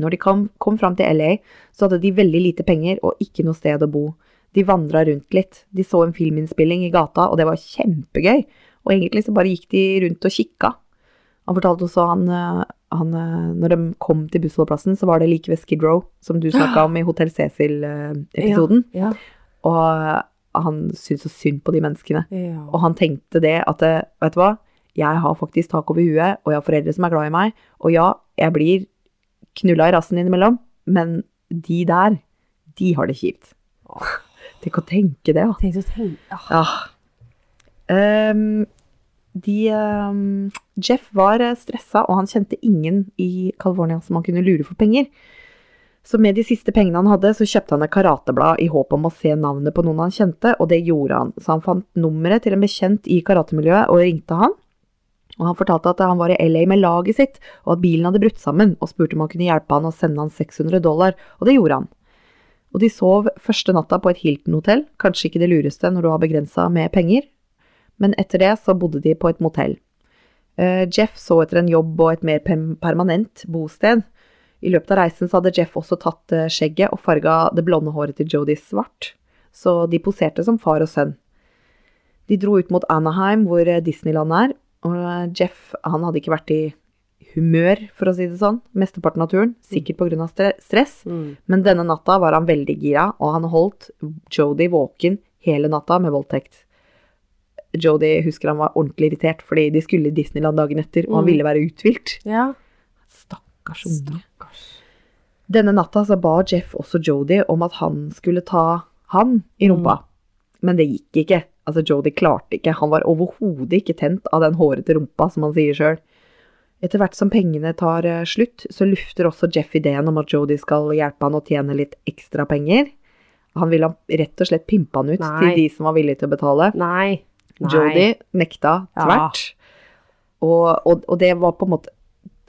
Når de kom, kom fram til LA, så hadde de veldig lite penger og ikke noe sted å bo. De vandra rundt litt. De så en filminnspilling i gata, og det var kjempegøy. Og egentlig så bare gikk de rundt og kikka. Han fortalte også han, eh, han eh, Når de kom til bussholdeplassen, så var det like ved Skid Row, som du snakka [gasps] om i Hotell Cecil-episoden. Ja. Og eh, han syntes så synd på de menneskene. ja. Og han tenkte det at eh, Vet du hva? Jeg har faktisk tak over huet, og jeg har foreldre som er glad i meg. Og ja, jeg blir knulla i rassen innimellom, men de der, de har det kjipt. Tenk å tenke det, da. Tenk å tenke, Ah, Ja. Um, de um, Jeff var eh, stressa, og han kjente ingen i California som han kunne lure for penger. Så med de siste pengene han hadde, så kjøpte han et karateblad i håp om å se navnet på noen han kjente, og det gjorde han. Så han fant nummeret til en bekjent i karatemiljøet og ringte han. Og han fortalte at han var i LA med laget sitt, og at bilen hadde brutt sammen, og spurte om han kunne hjelpe han og sende han 600 dollar, og det gjorde han. Og de sov første natta på et Hilton-hotell, kanskje ikke det lureste når du har begrensa med penger, men etter det så bodde de på et motell. Eh, Jeff så etter en jobb og et mer permanent bosted. I løpet av reisen så hadde Jeff også tatt eh, skjegget og farga det blonde håret til Jodie svart, så de poserte som far og sønn. De dro ut mot Anaheim, hvor eh, Disneyland er, og Jeff han hadde ikke vært i humør, for å si det sånn, mesteparten av turen, sikkert pga. stress. mm. Men denne natta var han veldig gira, og han holdt Jodie våken hele natta med voldtekt. Jodie husker han var ordentlig irritert, fordi de skulle i Disneyland dagen etter, og han Mm. ville være uthvilt. Ja. Stakkars unge. Stakkars. Denne natta så ba Jeff også Jodie om at han skulle ta han i rumpa. Men det gikk ikke. Altså, Jodi klarte ikke. Han var overhodet ikke tent av den hårete rumpa, som han sier sjøl. Etter hvert som pengene tar eh, slutt, så lufter også Jeff ideen om at Jodie skal hjelpe han å tjene litt ekstra penger. Han ville rett og slett pimpe han ut Nei. til de som var villige til å betale. Nei. Nei. Jody nekta Ja. tvert. Og, og, og det var på en måte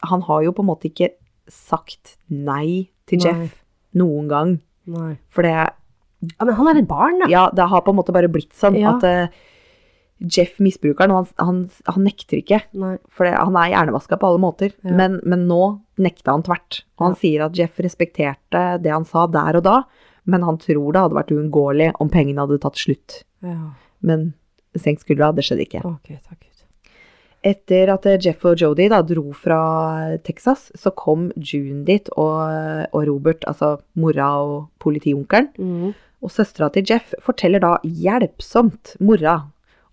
Han har jo på en måte ikke sagt nei til Nei. Jeff noen gang. Nei. For det, Ja, men han er et barn, da. ja, det har på en måte bare blitt sånn Ja. at eh, Jeff, misbrukeren, han, han, han nekter ikke. Nei. For det, han er hjernevaska på alle måter. Ja. Men, men nå nekta han tvert. Og han Ja. sier at Jeff respekterte det han sa der og da, men han tror det hadde vært uunngåelig om pengene hadde tatt slutt. Ja. Men senk skuldra, det skjedde ikke. Okay, takk Etter at eh, Jeff og Jodi da dro fra Texas, så kom June dit, og, og Robert, altså mora og politionkelen, Mm. og søstera til Jeff forteller da hjelpsomt mora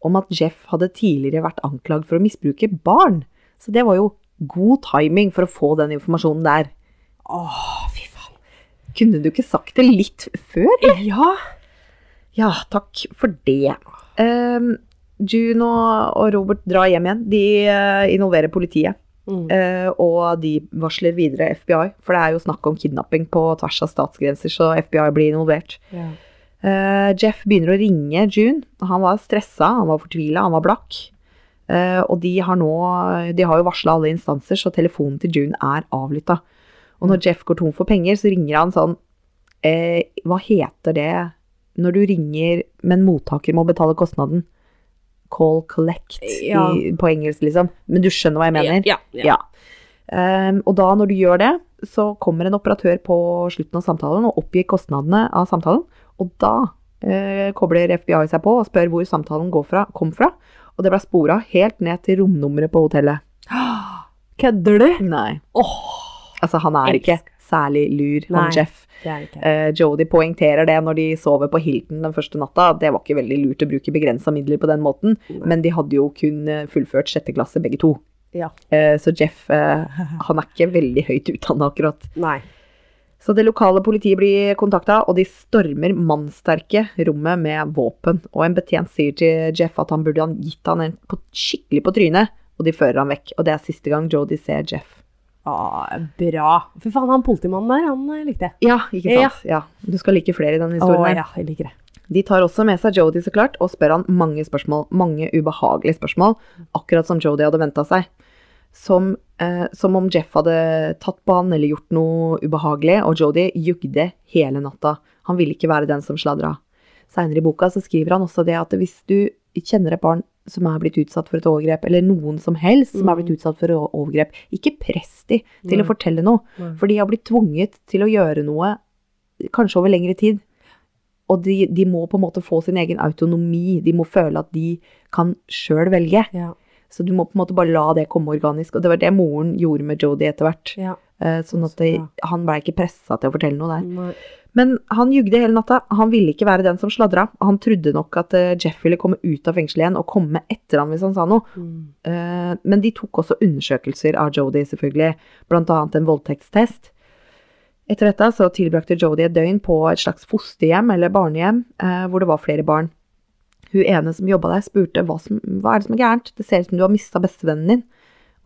om at Jeff hadde tidligere vært anklagd for å misbruke barn. Så det var jo god timing for å få den informasjonen der. Åh, fy faen. Kunne du ikke sagt det litt før? Ja. Ja, takk for det. Um, June og, Robert drar hjem igjen. De uh, involverer politiet. Mm. Uh, og de varsler videre FBI, for det er jo snakk om kidnapping på tvers av statsgrenser, så FBI blir involvert. Ja. Eh, Jeff begynner å ringe June. Han var stressa, han var fortvila, han var blakk. Uh, og de har nå De har jo varsla alle instanser, så telefonen til June er avlytta. Og når Jeff går tom for penger, så ringer han sånn eh, Hva heter det når du ringer, men mottaker må betale kostnaden? Call collect Ja. i, på engelsk, liksom. Men du skjønner hva jeg mener? Ja. ja. Ja. Um, og da, når du gjør det, så kommer en operatør på slutten av samtalen og oppgir kostnadene av samtalen. Og da eh, kobler FBI seg på og spør hvor samtalen går fra, kom fra. Og det ble spora helt ned til romnummeret på hotellet. [gasps] Kødder du? Nei. Oh, Altså, han er ikke særlig lur, han Nei. Jeff. det ikke. Eh, Jodi poengterer det når de sover på Hilton den første natta. Det var ikke veldig lurt å bruke begrensa midler på den måten, Nei. men de hadde jo kun eh, fullført sjette klasse begge to. Ja. Eh, så Jeff, eh, han er ikke veldig høyt utdanna akkurat. Nei. Så det lokale politiet blir kontakta, og de stormer mannsterke rommet med våpen. Og en betjent sier til Jeff at han burde han gitt han en på, skikkelig på trynet, og de fører han vekk. Og det er siste gang Jody ser Jeff. Ah, bra. Fy faen, han politimannen der, han eh, likte jeg. Ja, ikke sant? Ja. Du skal like flere i denne historien. her. ja, jeg liker det. De tar også med seg Jody, så klart, og spør han mange spørsmål. Mange ubehagelige spørsmål, akkurat som Jody hadde venta seg. Som, eh, som om Jeff hadde tatt på han eller gjort noe ubehagelig, og Jodie jugde hele natta. Han ville ikke være den som sladra. Seinere i boka så skriver han også det at hvis du kjenner et barn som er blitt utsatt for et overgrep, eller noen som helst som er blitt utsatt for et overgrep, ikke press de til Nei. å fortelle noe, Nei. for de har blitt tvunget til å gjøre noe kanskje over lengre tid. Og de, de må på en måte få sin egen autonomi. De må føle at de kan sjøl velge. Ja. Så du må på en måte bare la det komme organisk. Og det var det moren gjorde med Jodie etter hvert. ja. Eh, Sånn at det, han blei ikke pressa til å fortelle noe der. Nei. Men han jugde hele natta. Han ville ikke være den som sladra. Han trodde nok at eh, Jeff ville komme ut av fengselet igjen og komme etter han hvis han sa noe. Mm. Eh, Men de tok også undersøkelser av Jodie, selvfølgelig, blant annet en voldtektstest. Etter dette så tilbrakte Jodie et døgn på et slags fosterhjem eller barnehjem, eh, hvor det var flere barn. Hun ene som jobba der, spurte hva, som, hva er det som er gærent, det ser ut som du har mista bestevennen din.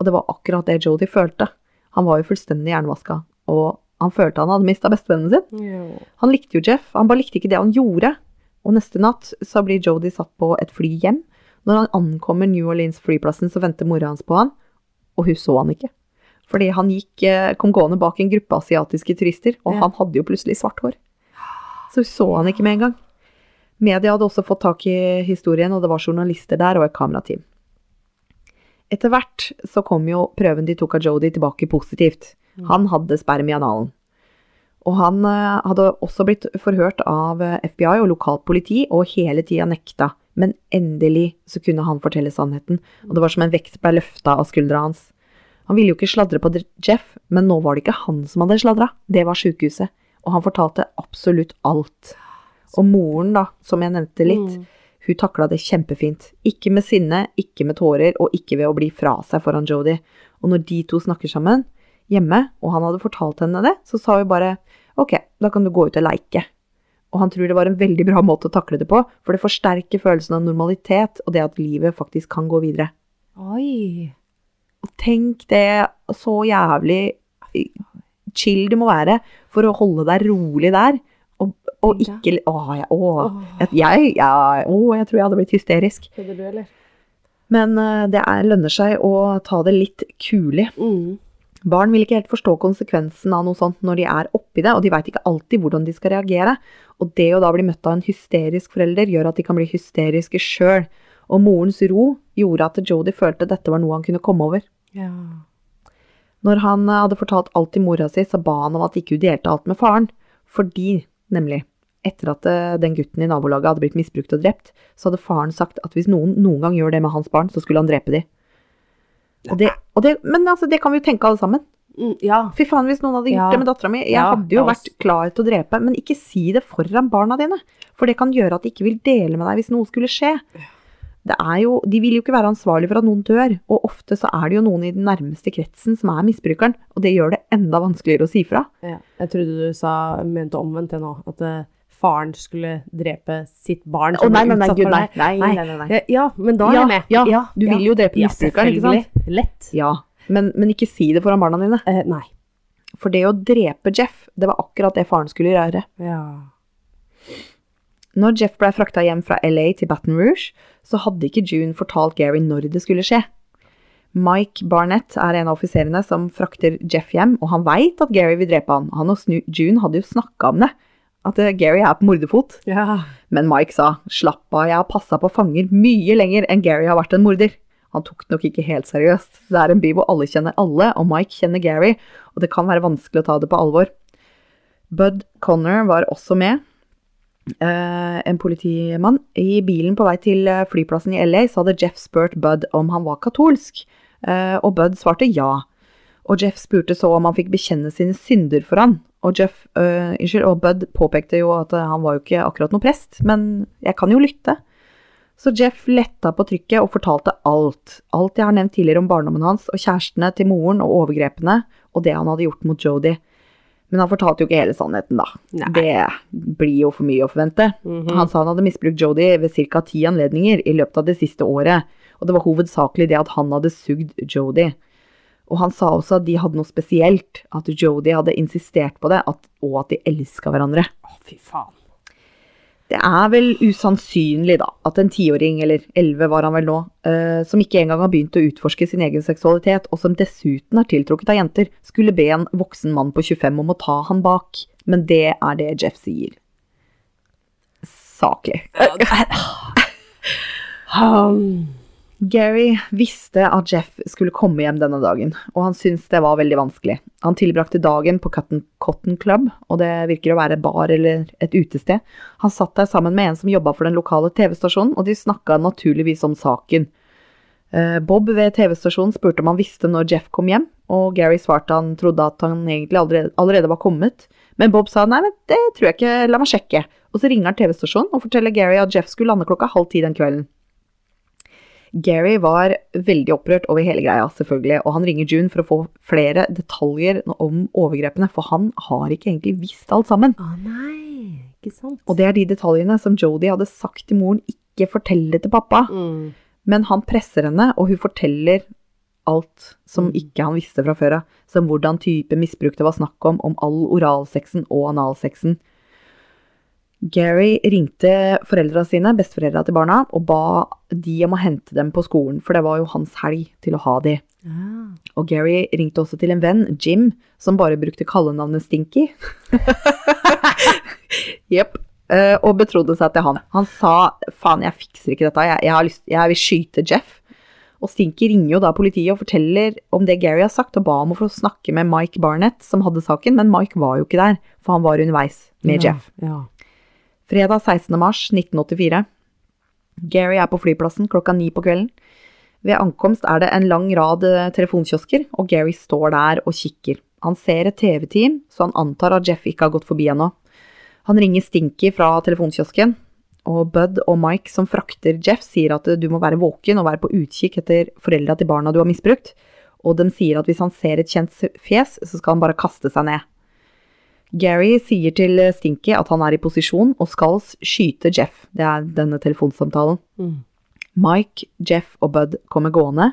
Og det var akkurat det Jodie følte. Han var jo fullstendig hjernevaska, og han følte han hadde mista bestevennen sin. Han likte jo Jeff, han bare likte ikke det han gjorde. Og neste natt så blir Jodie satt på et fly hjem. Når han ankommer New Orleans-flyplassen, så venter mora hans på han, og hun så han ikke. Fordi han gikk, eh, kom gående bak en gruppe asiatiske turister, og Ja. han hadde jo plutselig svart hår. Så hun så han ikke med en gang. Media hadde også fått tak i historien, og det var journalister der og et kamerateam. Etter hvert så kom jo prøven de tok av Jodi tilbake positivt. Han hadde sperm i analen. Og han eh, hadde også blitt forhørt av eh, FBI og lokalt politi, og hele tida nekta. Men endelig så kunne han fortelle sannheten, og det var som en vekt ble løfta av skuldra hans. Han ville jo ikke sladre på Jeff, men nå var det ikke han som hadde sladra, det var sjukehuset. Og han fortalte absolutt alt. Og moren, da, som jeg nevnte litt, Mm. hun takla det kjempefint. Ikke med sinne, ikke med tårer, og ikke ved å bli fra seg foran Jodie. Og når de to snakker sammen hjemme, og han hadde fortalt henne det, så sa hun bare ok, da kan du gå ut og leike. og han tror det var en veldig bra måte å takle det på, for det forsterker følelsen av normalitet og det at livet faktisk kan gå videre. Oi. Og tenk det så jævlig chill det må være for å holde deg rolig der, og, og ikke Å, jeg, å, jeg, jeg, å, jeg tror jeg hadde blitt hysterisk. Kødder du, eller? Men eh, det er, lønner seg å ta det litt kulig. Mm. Barn vil ikke helt forstå konsekvensen av noe sånt når de er oppi det, og de veit ikke alltid hvordan de skal reagere. Og det å da bli møtt av en hysterisk forelder gjør at de kan bli hysteriske sjøl. Og morens ro gjorde at Jodie følte dette var noe han kunne komme over. Ja. Når han eh, hadde fortalt alt til mora si, så ba han om at ikke hun delte alt med faren. Fordi, nemlig, etter at eh, den gutten i nabolaget hadde blitt misbrukt og drept, så hadde faren sagt at hvis noen noen gang gjør det med hans barn, så skulle han drepe de. Og det, og det, men altså, det kan vi jo tenke alle sammen. Mm, ja. Fy faen, hvis noen hadde gjort Ja. det med dattera mi. Jeg Ja, hadde jo ja, vært klar til å drepe, men ikke si det foran barna dine. For det kan gjøre at de ikke vil dele med deg hvis noe skulle skje. Det er jo, de vil jo ikke være ansvarlig for at noen dør, og ofte så er det jo noen i den nærmeste kretsen som er misbrukeren, og det gjør det enda vanskeligere å si fra. ja. Jeg trodde du sa, mente omvendt det nå. At eh, faren skulle drepe sitt barn. Å nei, nei, nei, gud, nei, nei, nei, nei. Ja, Ja, men da er Ja, jeg med. ja, du vil jo drepe misbrukeren, ikke sant? Lett. Ja, men, men ikke si det foran barna dine. Eh, nei. For det å drepe Jeff, det var akkurat det faren skulle gjøre. Ja. Når Jeff ble frakta hjem fra LA til Baton Rouge, så hadde ikke June fortalt Gary når det skulle skje. Mike Barnett er en av offiserene som frakter Jeff hjem, og han veit at Gary vil drepe han. Han og June hadde jo snakka om det, at eh, Gary er på morderfot. ja. Men Mike sa slapp av, jeg har passa på fanger mye lenger enn Gary har vært en morder. Han tok det nok ikke helt seriøst. Det er en by hvor alle kjenner alle, og Mike kjenner Gary, og det kan være vanskelig å ta det på alvor. Bud Connor var også med, en politimann. I bilen på vei til eh, flyplassen i LA så hadde Jeff spurt Bud om han var katolsk, eh, og Bud svarte ja. Og Jeff spurte så om han fikk bekjenne sine synder for han. Og, Jeff, uh, unnskyld, og Bud påpekte jo at han var jo ikke akkurat noen prest, men jeg kan jo lytte. Så Jeff letta på trykket og fortalte alt. Alt jeg har nevnt tidligere om barndommen hans og kjærestene til moren og overgrepene, og det han hadde gjort mot Jodi. Men han fortalte jo ikke hele sannheten, da. Nei. Det blir jo for mye å forvente. Mhm. Han sa han hadde misbrukt Jodi ved ca. ti anledninger i løpet av det siste året, og det var hovedsakelig det at han hadde sugd Jodi. Og han sa også at de hadde noe spesielt, at Jodi hadde insistert på det, at, og at de elska hverandre. Å, fy faen. Det er vel usannsynlig, da, at en tiåring, eller elleve var han vel nå, eh, som ikke engang har begynt å utforske sin egen seksualitet, og som dessuten er tiltrukket av jenter, skulle be en voksen mann på 25 om å ta han bak. Men det er det Jeff sier. Saklig. Um, [laughs] Gary visste at Jeff skulle komme hjem denne dagen, og han syntes det var veldig vanskelig. Han tilbrakte dagen på Cotton, Club, og det virker å være bar eller et utested. Han satt der sammen med en som jobba for den lokale TV-stasjonen, og de snakka naturligvis om saken. Eh, Bob ved TV-stasjonen spurte om han visste når Jeff kom hjem, og Gary svarte han trodde at han egentlig allerede, allerede var kommet. Men Bob sa nei, men det tror jeg ikke, la meg sjekke. Og så ringer han TV-stasjonen og forteller Gary at Jeff skulle lande klokka halv ti den kvelden. Gary var veldig opprørt over hele greia, selvfølgelig, og han ringer June for å få flere detaljer om overgrepene, for han har ikke egentlig visst alt sammen. Å nei, ikke sant? Og det er de detaljene som Jodie hadde sagt til moren ikke fortelle til pappa. Mm. Men han presser henne, og hun forteller alt som ikke han visste fra før av. Som hvordan type misbruk det var snakk om, om all oralsexen og analsexen. Gary ringte foreldra sine, besteforeldra til barna, og ba de om å hente dem på skolen, for det var jo hans helg til å ha de. Ah. Og Gary ringte også til en venn, Jim, som bare brukte kallenavnet Stinky. [laughs] Jepp. uh, og betrodde seg til han. Han sa faen, jeg fikser ikke dette, jeg, jeg, har lyst, jeg vil skyte Jeff. Og Stinky ringer jo da politiet og forteller om det Gary har sagt, og ba om å få snakke med Mike Barnett, som hadde saken, men Mike var jo ikke der, for han var underveis med ja. Jeff. Ja. Fredag 16. mars 1984. Gary er på flyplassen klokka ni på kvelden. Ved ankomst er det en lang rad eh, telefonkiosker, og Gary står der og kikker. Han ser et TV-team, så han antar at Jeff ikke har gått forbi ennå. Han ringer Stinky fra telefonkiosken, og Bud og Mike som frakter Jeff, sier at du må være våken og være på utkikk etter foreldra til barna du har misbrukt, og de sier at hvis han ser et kjent fjes, så skal han bare kaste seg ned. Gary sier til Stinky at han er i posisjon og skal skyte Jeff. Det er denne telefonsamtalen. Mm. Mike, Jeff og Bud kommer gående.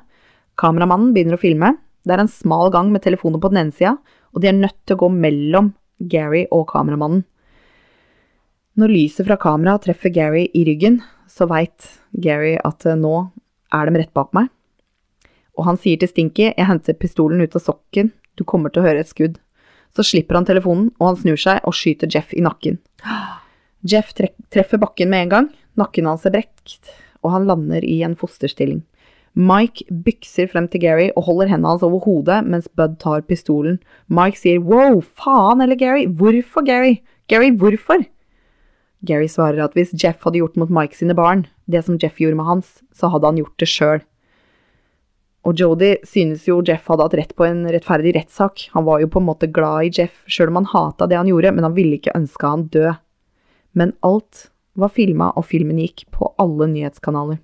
Kameramannen begynner å filme. Det er en smal gang med telefoner på den ene sida, og de er nødt til å gå mellom Gary og kameramannen. Når lyset fra kameraet treffer Gary i ryggen, så veit Gary at eh, nå er de rett bak meg. Og han sier til Stinky, jeg henter pistolen ut av sokken, du kommer til å høre et skudd. Så slipper han telefonen, og han snur seg og skyter Jeff i nakken. Jeff treffer bakken med en gang, nakken hans er brekt, og han lander i en fosterstilling. Mike bykser frem til Gary og holder hendene hans over hodet mens Bud tar pistolen. Mike sier wow, faen eller Gary, hvorfor Gary? Gary, hvorfor? Gary svarer at hvis Jeff hadde gjort mot Mike sine barn, det som Jeff gjorde med hans, så hadde han gjort det sjøl. Og Jodi synes jo Jeff hadde hatt rett på en rettferdig rettssak. Han var jo på en måte glad i Jeff, sjøl om han hata det han gjorde, men han ville ikke ønske han død. Men alt var filma, og filmen gikk på alle nyhetskanaler.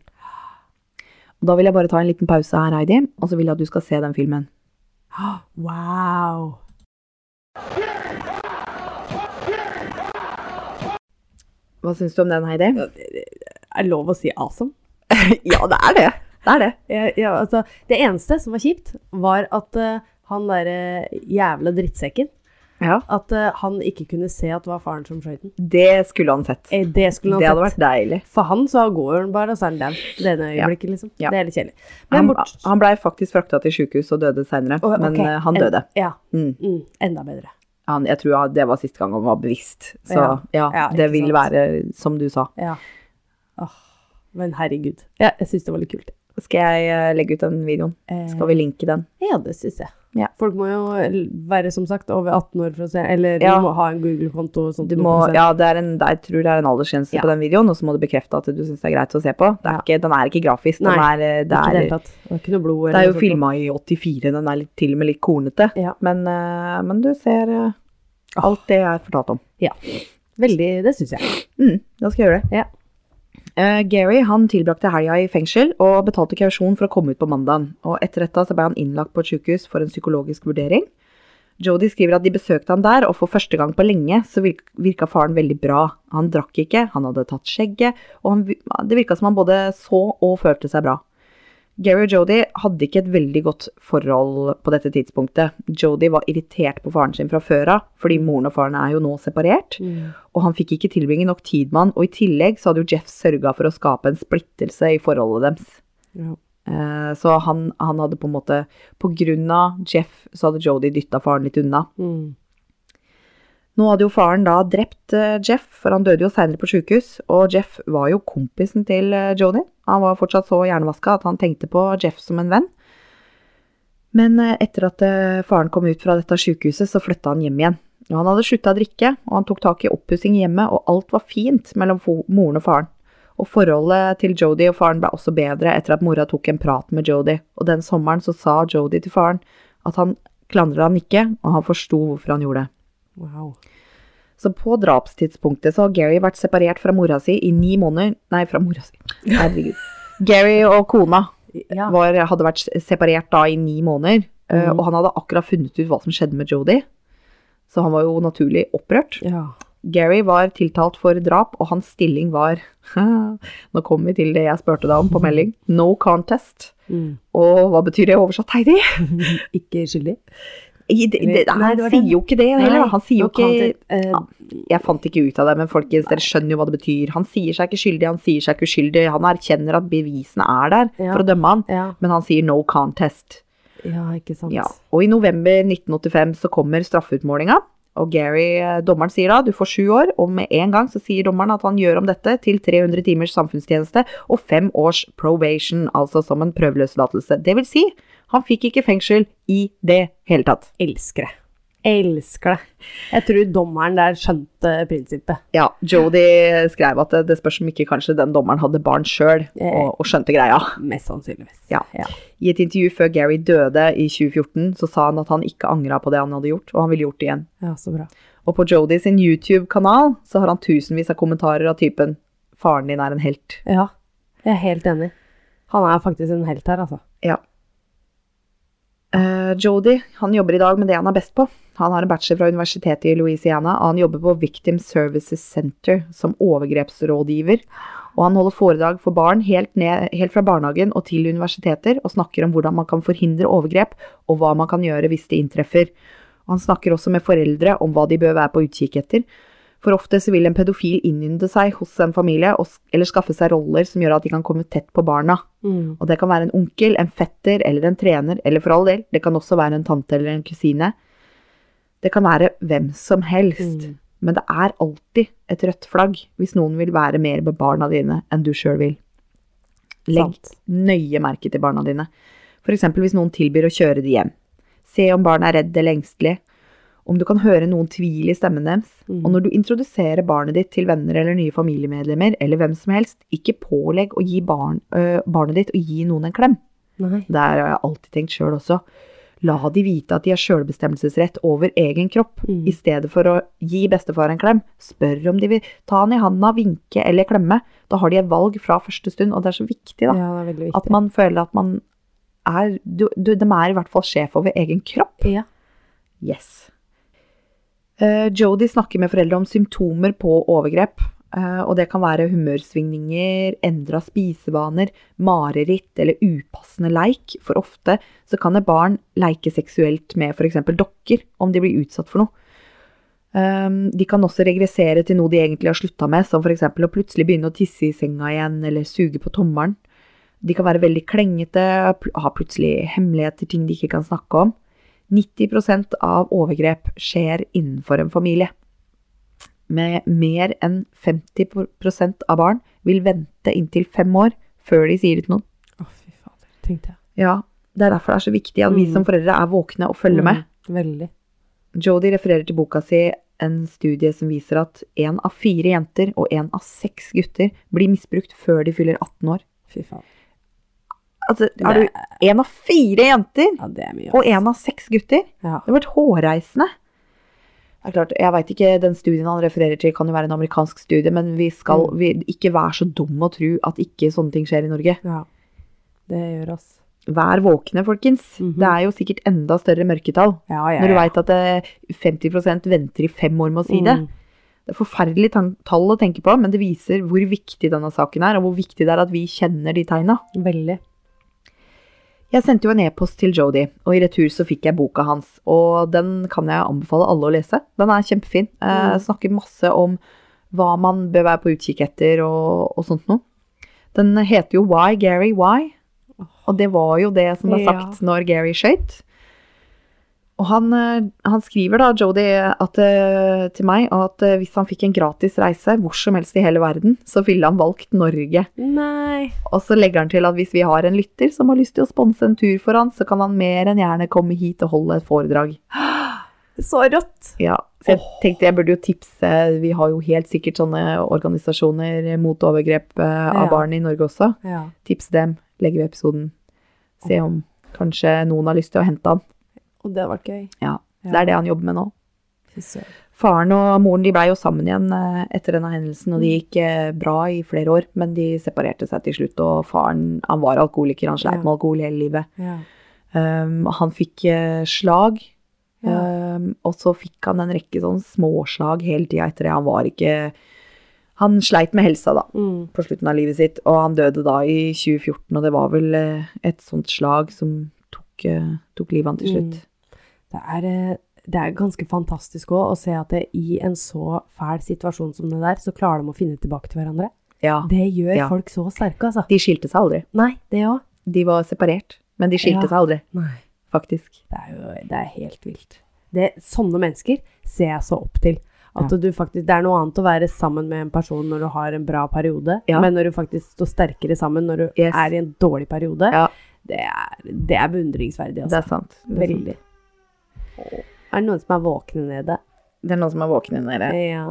Og da vil jeg bare ta en liten pause her, Heidi, og så vil jeg at du skal se den filmen. Wow. Hva syns du om den, Heidi? Er det lov å si awesome? [laughs] ja, det er det. Det er det. Jeg, jeg, altså, det eneste som var kjipt, var at uh, han derre jævla drittsekken Ja. At uh, han ikke kunne se at det var faren som skjøt den. Det skulle han sett. Eh, Det skulle han Det hadde vært deilig. For han så går han bare, og så er han down. Det ene øyeblikket, liksom. Ja. Det er litt kjedelig. Han, bort han blei faktisk frakta til sjukehus og døde seinere, okay. men eh, han En- døde. Ja. Mm. Mm, enda bedre. Han, jeg tror det var siste gang han var bevisst. Så Ja. ja, Ja, det vil sant. være som du sa. Ja. Åh, men herregud. Ja, jeg syns det var litt kult. Skal jeg eh, legge ut den videoen? Eh, Skal vi linke den? Ja, det syns jeg. Ja. Folk må jo være, som sagt, over 18 år for å se, eller Ja. de må ha en Google-konto. ja, det er en, er, jeg tror det er en aldersgrense Ja. på den videoen, og så må du bekrefte at du syns det er greit å se på. Det er Ja. ikke, den er ikke grafisk. Den Nei, er, det, det, Ikke er, hele tatt. Det var ikke noe blod. det er jo filma i 84, den er litt, til og med litt kornete. Ja. Men, eh, men du ser eh, alt det jeg fortalte om. Veldig, det syns jeg. Mm, da skal jeg gjøre det. Ja. Eh, Gary han tilbrakte helga i fengsel og betalte kausjon for å komme ut på mandagen. Og etter dette så ble han innlagt på et sykehus for en psykologisk vurdering. Jodie skriver at de besøkte han der, og for første gang på lenge så virka faren veldig bra. Han drakk ikke, han hadde tatt skjegget, og han, det virka som han både så og følte seg bra. Gary og Jodie hadde ikke et veldig godt forhold på dette tidspunktet. Jodie var irritert på faren sin fra før av, fordi moren og faren er jo nå separert og han fikk ikke tilbringe nok tid med han, og i tillegg så hadde jo Jeff sørga for å skape en splittelse i forholdet deres. Ja. Eh, Så han, han hadde på en måte På grunn av Jeff så hadde Jodie dytta faren litt unna. Mm. Nå hadde jo faren da drept eh, Jeff, for han døde jo seinere på sjukehus, og Jeff var jo kompisen til Jodie. Jody. Han var fortsatt så hjernevaska at han tenkte på Jeff som en venn. Men eh, etter at eh, faren kom ut fra dette sjukehuset, så flytta han hjem igjen. Og han hadde slutta å drikke, og han tok tak i oppussing hjemme, og alt var fint mellom moren og faren. Og forholdet til Jody og faren ble også bedre etter at mora tok en prat med Jody. Og den sommeren så sa Jody til faren at han klandra han ikke, og han forsto hvorfor han gjorde det. Wow. Så på drapstidspunktet så har Gary vært separert fra mora si i ni måneder Nei, fra mora si. Herregud. [laughs] Gary og kona Ja. var, hadde vært separert da i ni måneder, Mhm. og han hadde akkurat funnet ut hva som skjedde med Jodie, Så han var jo naturlig opprørt. ja. Gary var tiltalt for drap, og hans stilling var [laughs] Nå kommer vi til det jeg spurte deg om på melding. [laughs] No contest. Mm. Og hva betyr det oversatt, Heidi? Ikke skyldig? I, Nei, han det sier jo ikke det heller. Han sier jo ikke Jeg fant ikke ut av det, men folkens, dere skjønner jo hva det betyr. Han sier seg ikke skyldig, han sier seg ikke uskyldig. Han erkjenner at bevisene er der Ja. for å dømme han, ja. men han sier no contest. ja, ikke sant. Ja. Og i november 1985 så kommer straffeutmålinga, og Gary, eh, dommeren sier da du får sju år, og med en gang så sier dommeren at han gjør om dette til 300 timers samfunnstjeneste og fem års probation, altså som en prøveløslatelse. Det vil si, han fikk ikke fengsel i det hele tatt. Elsker det. Elsker det. Jeg tror dommeren der skjønte prinsippet. Ja, Jodie skrev at det, det spørs om ikke kanskje den dommeren hadde barn sjøl Eh. og, og skjønte greia. Mest sannsynligvis. Ja. ja. I et intervju før Gary døde i 2014, så sa han at han ikke angra på det han hadde gjort, og han ville gjort det igjen. Ja, så bra. Og på Jody sin YouTube-kanal så har han tusenvis av kommentarer av typen 'Faren din er en helt'. Ja, jeg er helt enig. Han er faktisk en helt her, altså. Ja. Uh, Jody han jobber i dag med det han er best på. Han har en bachelor fra universitetet i Louisiana, og han jobber på Victim Services Center som overgrepsrådgiver. Og han holder foredrag for barn helt, ned, helt fra barnehagen og til universiteter, og snakker om hvordan man kan forhindre overgrep, og hva man kan gjøre hvis det inntreffer. Og han snakker også med foreldre om hva de bør være på utkikk etter. For ofte så vil en pedofil innynde seg hos en familie, eller skaffe seg roller som gjør at de kan komme tett på barna. Mm. Og det kan være en onkel, en fetter eller en trener, eller for all del, det kan også være en tante eller en kusine. Det kan være hvem som helst. Mm. Men det er alltid et rødt flagg hvis noen vil være mer med barna dine enn du sjøl vil. Legg Sant. nøye merke til barna dine. F.eks. hvis noen tilbyr å kjøre de hjem. Se om barnet er redd eller engstelig. Om du kan høre noen tvil i stemmen deres. Mm. Og når du introduserer barnet ditt til venner eller nye familiemedlemmer, eller hvem som helst, ikke pålegg å gi barn, øh, barnet ditt å gi noen en klem. Nei. Det har jeg alltid tenkt sjøl også. La de vite at de har sjølbestemmelsesrett over egen kropp, Mm. i stedet for å gi bestefar en klem. Spør om de vil ta han i handa, vinke eller klemme. Da har de et valg fra første stund, og det er så viktig, da. Ja, det er viktig. At man føler at man er du, du, De er i hvert fall sjef over egen kropp. Ja. Yes. Uh, Jody snakker med foreldre om symptomer på overgrep. eh, og det kan være humørsvingninger, endra spisevaner, mareritt eller upassende leik. For ofte så kan et barn leike seksuelt med f.eks. dokker om de blir utsatt for noe. Um, de kan også regressere til noe de egentlig har slutta med, som f.eks. å plutselig begynne å tisse i senga igjen eller suge på tommelen. De kan være veldig klengete, ha plutselig hemmeligheter, ting de ikke kan snakke om. 90% av overgrep skjer innenfor en familie. Med mer enn 50% av barn vil vente inntil fem år før de sier det til noen. Å, fy fader. Tenkte jeg. Ja, Det er derfor det er så viktig at vi Mm. som foreldre er våkne og følger med. Mm, veldig. Jodi refererer til boka si en studie som viser at én av fire jenter og én av seks gutter blir misbrukt før de fyller 18 år. Fy faen. Altså, er du én av fire jenter Ja, det er mye. og én av seks gutter? Ja. Det har vært hårreisende. Det er klart, Jeg vet ikke, Den studien han refererer til, kan jo være en amerikansk studie, men vi skal Mm. vi, ikke være så dumme og tro at ikke sånne ting skjer i Norge. ja. Det gjør oss. Vær våkne, folkens. Mhm. Det er jo sikkert enda større mørketall. Ja, ja, Når du ja. veit at eh, 50% venter i fem år med å si det. Mm. Det er forferdelig tall å tenke på, men det viser hvor viktig denne saken er, og hvor viktig det er at vi kjenner de tegna. Veldig. Jeg sendte jo en e-post til Jodi, og i retur så fikk jeg boka hans. Og den kan jeg anbefale alle å lese. Den er kjempefin. Eh, Mm. snakker masse om hva man bør være på utkikk etter og, og sånt noe. Den heter jo Why, Gary, Why? Og det var jo det som ble Ja. sagt når Gary skøyt. Og han, eh, han skriver da, Jodi, at, eh, til meg at eh, hvis han fikk en gratis reise hvor som helst i hele verden, så ville han valgt Norge. Nei. Og så legger han til at hvis vi har en lytter som har lyst til å sponse en tur for han, så kan han mer enn gjerne komme hit og holde et foredrag. [gasps] Så rått. Ja, så jeg tenkte jeg burde jo tipse, vi har jo helt sikkert sånne organisasjoner mot overgrep av Ja. barn i Norge også. Ja. Tipse dem, legge ved episoden. Se om kanskje noen har lyst til å hente han. Og det hadde vært gøy. Ja, det er det han jobber med nå. Faren og moren de blei jo sammen igjen eh, etter denne hendelsen, og det gikk eh, bra i flere år, men de separerte seg til slutt, og faren han var alkoholiker, han sleit Ja. med alkohol hele livet. Ja. Um, han fikk eh, slag, Ja. um, og så fikk han en rekke sånn småslag hele tida etter det. Han var ikke Han sleit med helsa, da, Mm. på slutten av livet sitt, og han døde da i 2014, og det var vel et sånt slag som tok, tok livet han til slutt. Mm. Det er, eh, det er ganske fantastisk òg å se at det, i en så fæl situasjon som det der, så klarer de å finne tilbake til hverandre. Ja. Det gjør Ja. folk så sterke, altså. De skilte seg aldri. Nei, det òg. De var separert, men de skilte Ja. seg aldri, Nei. faktisk. Det er jo det er helt vilt. Det, sånne mennesker ser jeg så opp til. At du faktisk, Det er noe annet å være sammen med en person når du har en bra periode, Ja. men når du faktisk står sterkere sammen når du Yes. er i en dårlig periode, Ja. det, er, det er beundringsverdig. Det Altså. er sant. Det er, sant. Er det noen som er våkne nede? Det er noen som er våkne nede. Ja.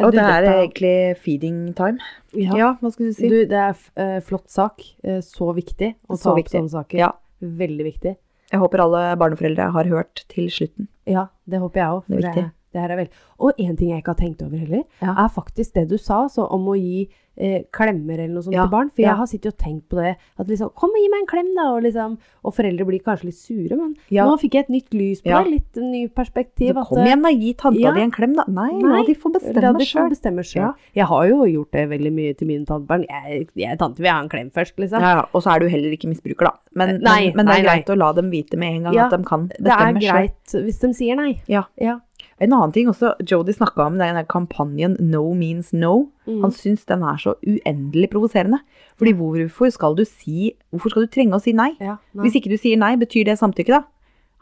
Og det er dette- egentlig feeding time. ja. Ja, hva skal du si? Du, det er eh, flott sak. Uh, så viktig å Så ta opp viktig. sånne saker. Ja. Veldig viktig. Jeg håper alle barneforeldre har hørt til slutten. Ja, det håper jeg òg. Det er viktig. Det her er vel Og en ting jeg ikke har tenkt over heller, Ja. er faktisk det du sa så om å gi eh, klemmer eller noe sånt Ja, til barn. For ja. jeg har sittet og tenkt på det. At liksom Kom og gi meg en klem, da! Og, liksom, og foreldre blir kanskje litt sure, men Ja. nå fikk jeg et nytt lys på Ja. det. Litt ny perspektiv. Så kom at, igjen, da. Gi tanta Ja. di en klem, da. Nei, Nei, la de få bestemme sjøl. bestemme sjøl. Ja. Jeg har jo gjort det veldig mye til mine tantebarn. Jeg, jeg tante vil ha en klem først, liksom. Ja, ja. Og så er du heller ikke misbruker, da. Men, Nei, men, men det er greit å la dem vite med en gang Ja, at de kan Det er greit selv. hvis de sier nei. Ja. En annen ting også, Jodie snakka om den kampanjen No means no. Mm. Han syns den er så uendelig provoserende. Fordi hvorfor skal du si Hvorfor skal du trenge å si nei? ja nei. Hvis ikke du sier nei, betyr det samtykke, da?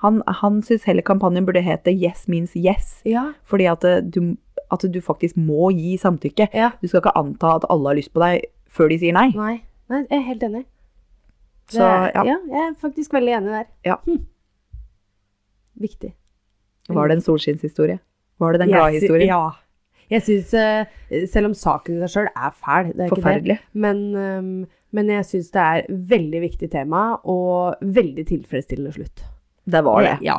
Han, han syns heller kampanjen burde hete Yes means yes. ja. Fordi at eh, du, at du faktisk må gi samtykke. ja. Du skal ikke anta at alle har lyst på deg før de sier nei. Nei. nei, jeg er helt enig. Så, er- ja. ja, jeg er faktisk veldig enig der. Ja. Hm. [laughs] Viktig. Var det en solskinnshistorie? Var det den glade historien? Ja. Jeg syns, eh, selv om saken i seg sjøl er fæl, det er ikke det, Forferdelig. men, ehm, men jeg syns det er veldig viktig tema, og veldig tilfredsstillende slutt. Det var det. Ja.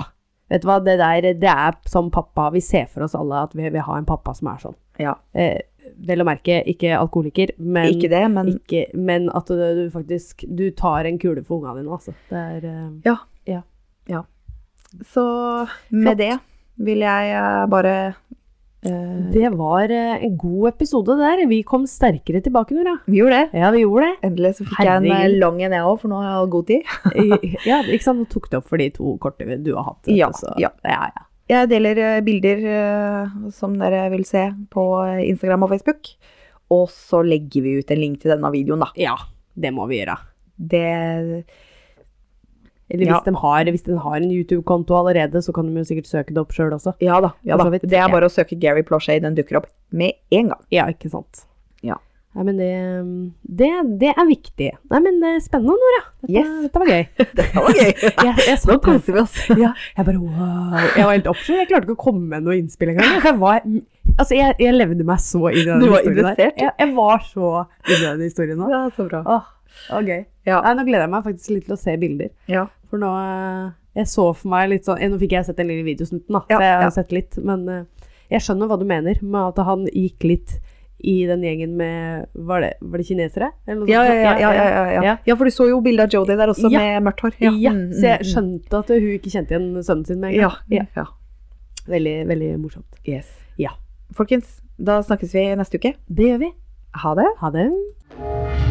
Vet du hva, det der, det er som pappa, vi ser for oss alle at vi vil ha en pappa som er sånn. Ja. Eh, vel å merke, ikke alkoholiker, men, Ikke det, men ikke, men at du, faktisk, du tar en kule for ungene dine, altså. Det er... eh, Så med Flott. det vil jeg eh, bare eh, Det var eh, en god episode der. Vi kom sterkere tilbake, Nora. Vi gjorde det. Ja, vi gjorde det. Endelig så fikk jeg en eh, lang en, jeg òg, for nå har jeg god tid. Ja, ikke sant? Nå tok det opp for de to korte du har hatt. Ja, så- ja. ja, ja. Jeg deler bilder som dere vil se på Instagram og Facebook. Og så legger vi ut en link til denne videoen, da. Ja, det må vi gjøre. Det Eller Ja. hvis, de har, hvis de har en YouTube-konto allerede, så kan de jo sikkert søke det opp sjøl også. Ja da. ja da. Det er bare å søke Gary Ploshay, den dukker opp med en gang. Ja, ikke sant. Ja. Nei, men det, det, det er viktig. Nei, men det er spennende, Nora. Dette, Yes. dette var gøy. [laughs] Det var gøy. [laughs] Jeg, jeg, Nå koser vi oss. [laughs] Ja, jeg bare wow. Jeg var helt oppslukt. Jeg klarte ikke å komme med noe innspill engang. Jeg, var, altså, jeg, jeg levde meg så inn i den Du var historien der. Jeg, jeg var så inn i den historien nå. Ja, så bra. Åh, det var gøy. Ja. Nei, nå gleder jeg meg faktisk litt til å se bilder. Ja. For nå eh, Jeg så for meg litt sånn eh, Nå fikk jeg sett den lille videosnutten, da. Ja, jeg har ja. sett litt. Men eh, jeg skjønner hva du mener med at han gikk litt i den gjengen med Var det, var det kinesere? Ja, ja, ja, ja, ja, ja. Ja. ja, for du så jo bildet av Jodie der også, Ja. med mørkt hår. Ja, Mm, så jeg mm, mm. skjønte at hun ikke kjente igjen sønnen sin med en Ja. gang. ja. Veldig, veldig morsomt. Yes. Ja. Folkens, da snakkes vi neste uke. Det gjør vi. Ha det. Ha det.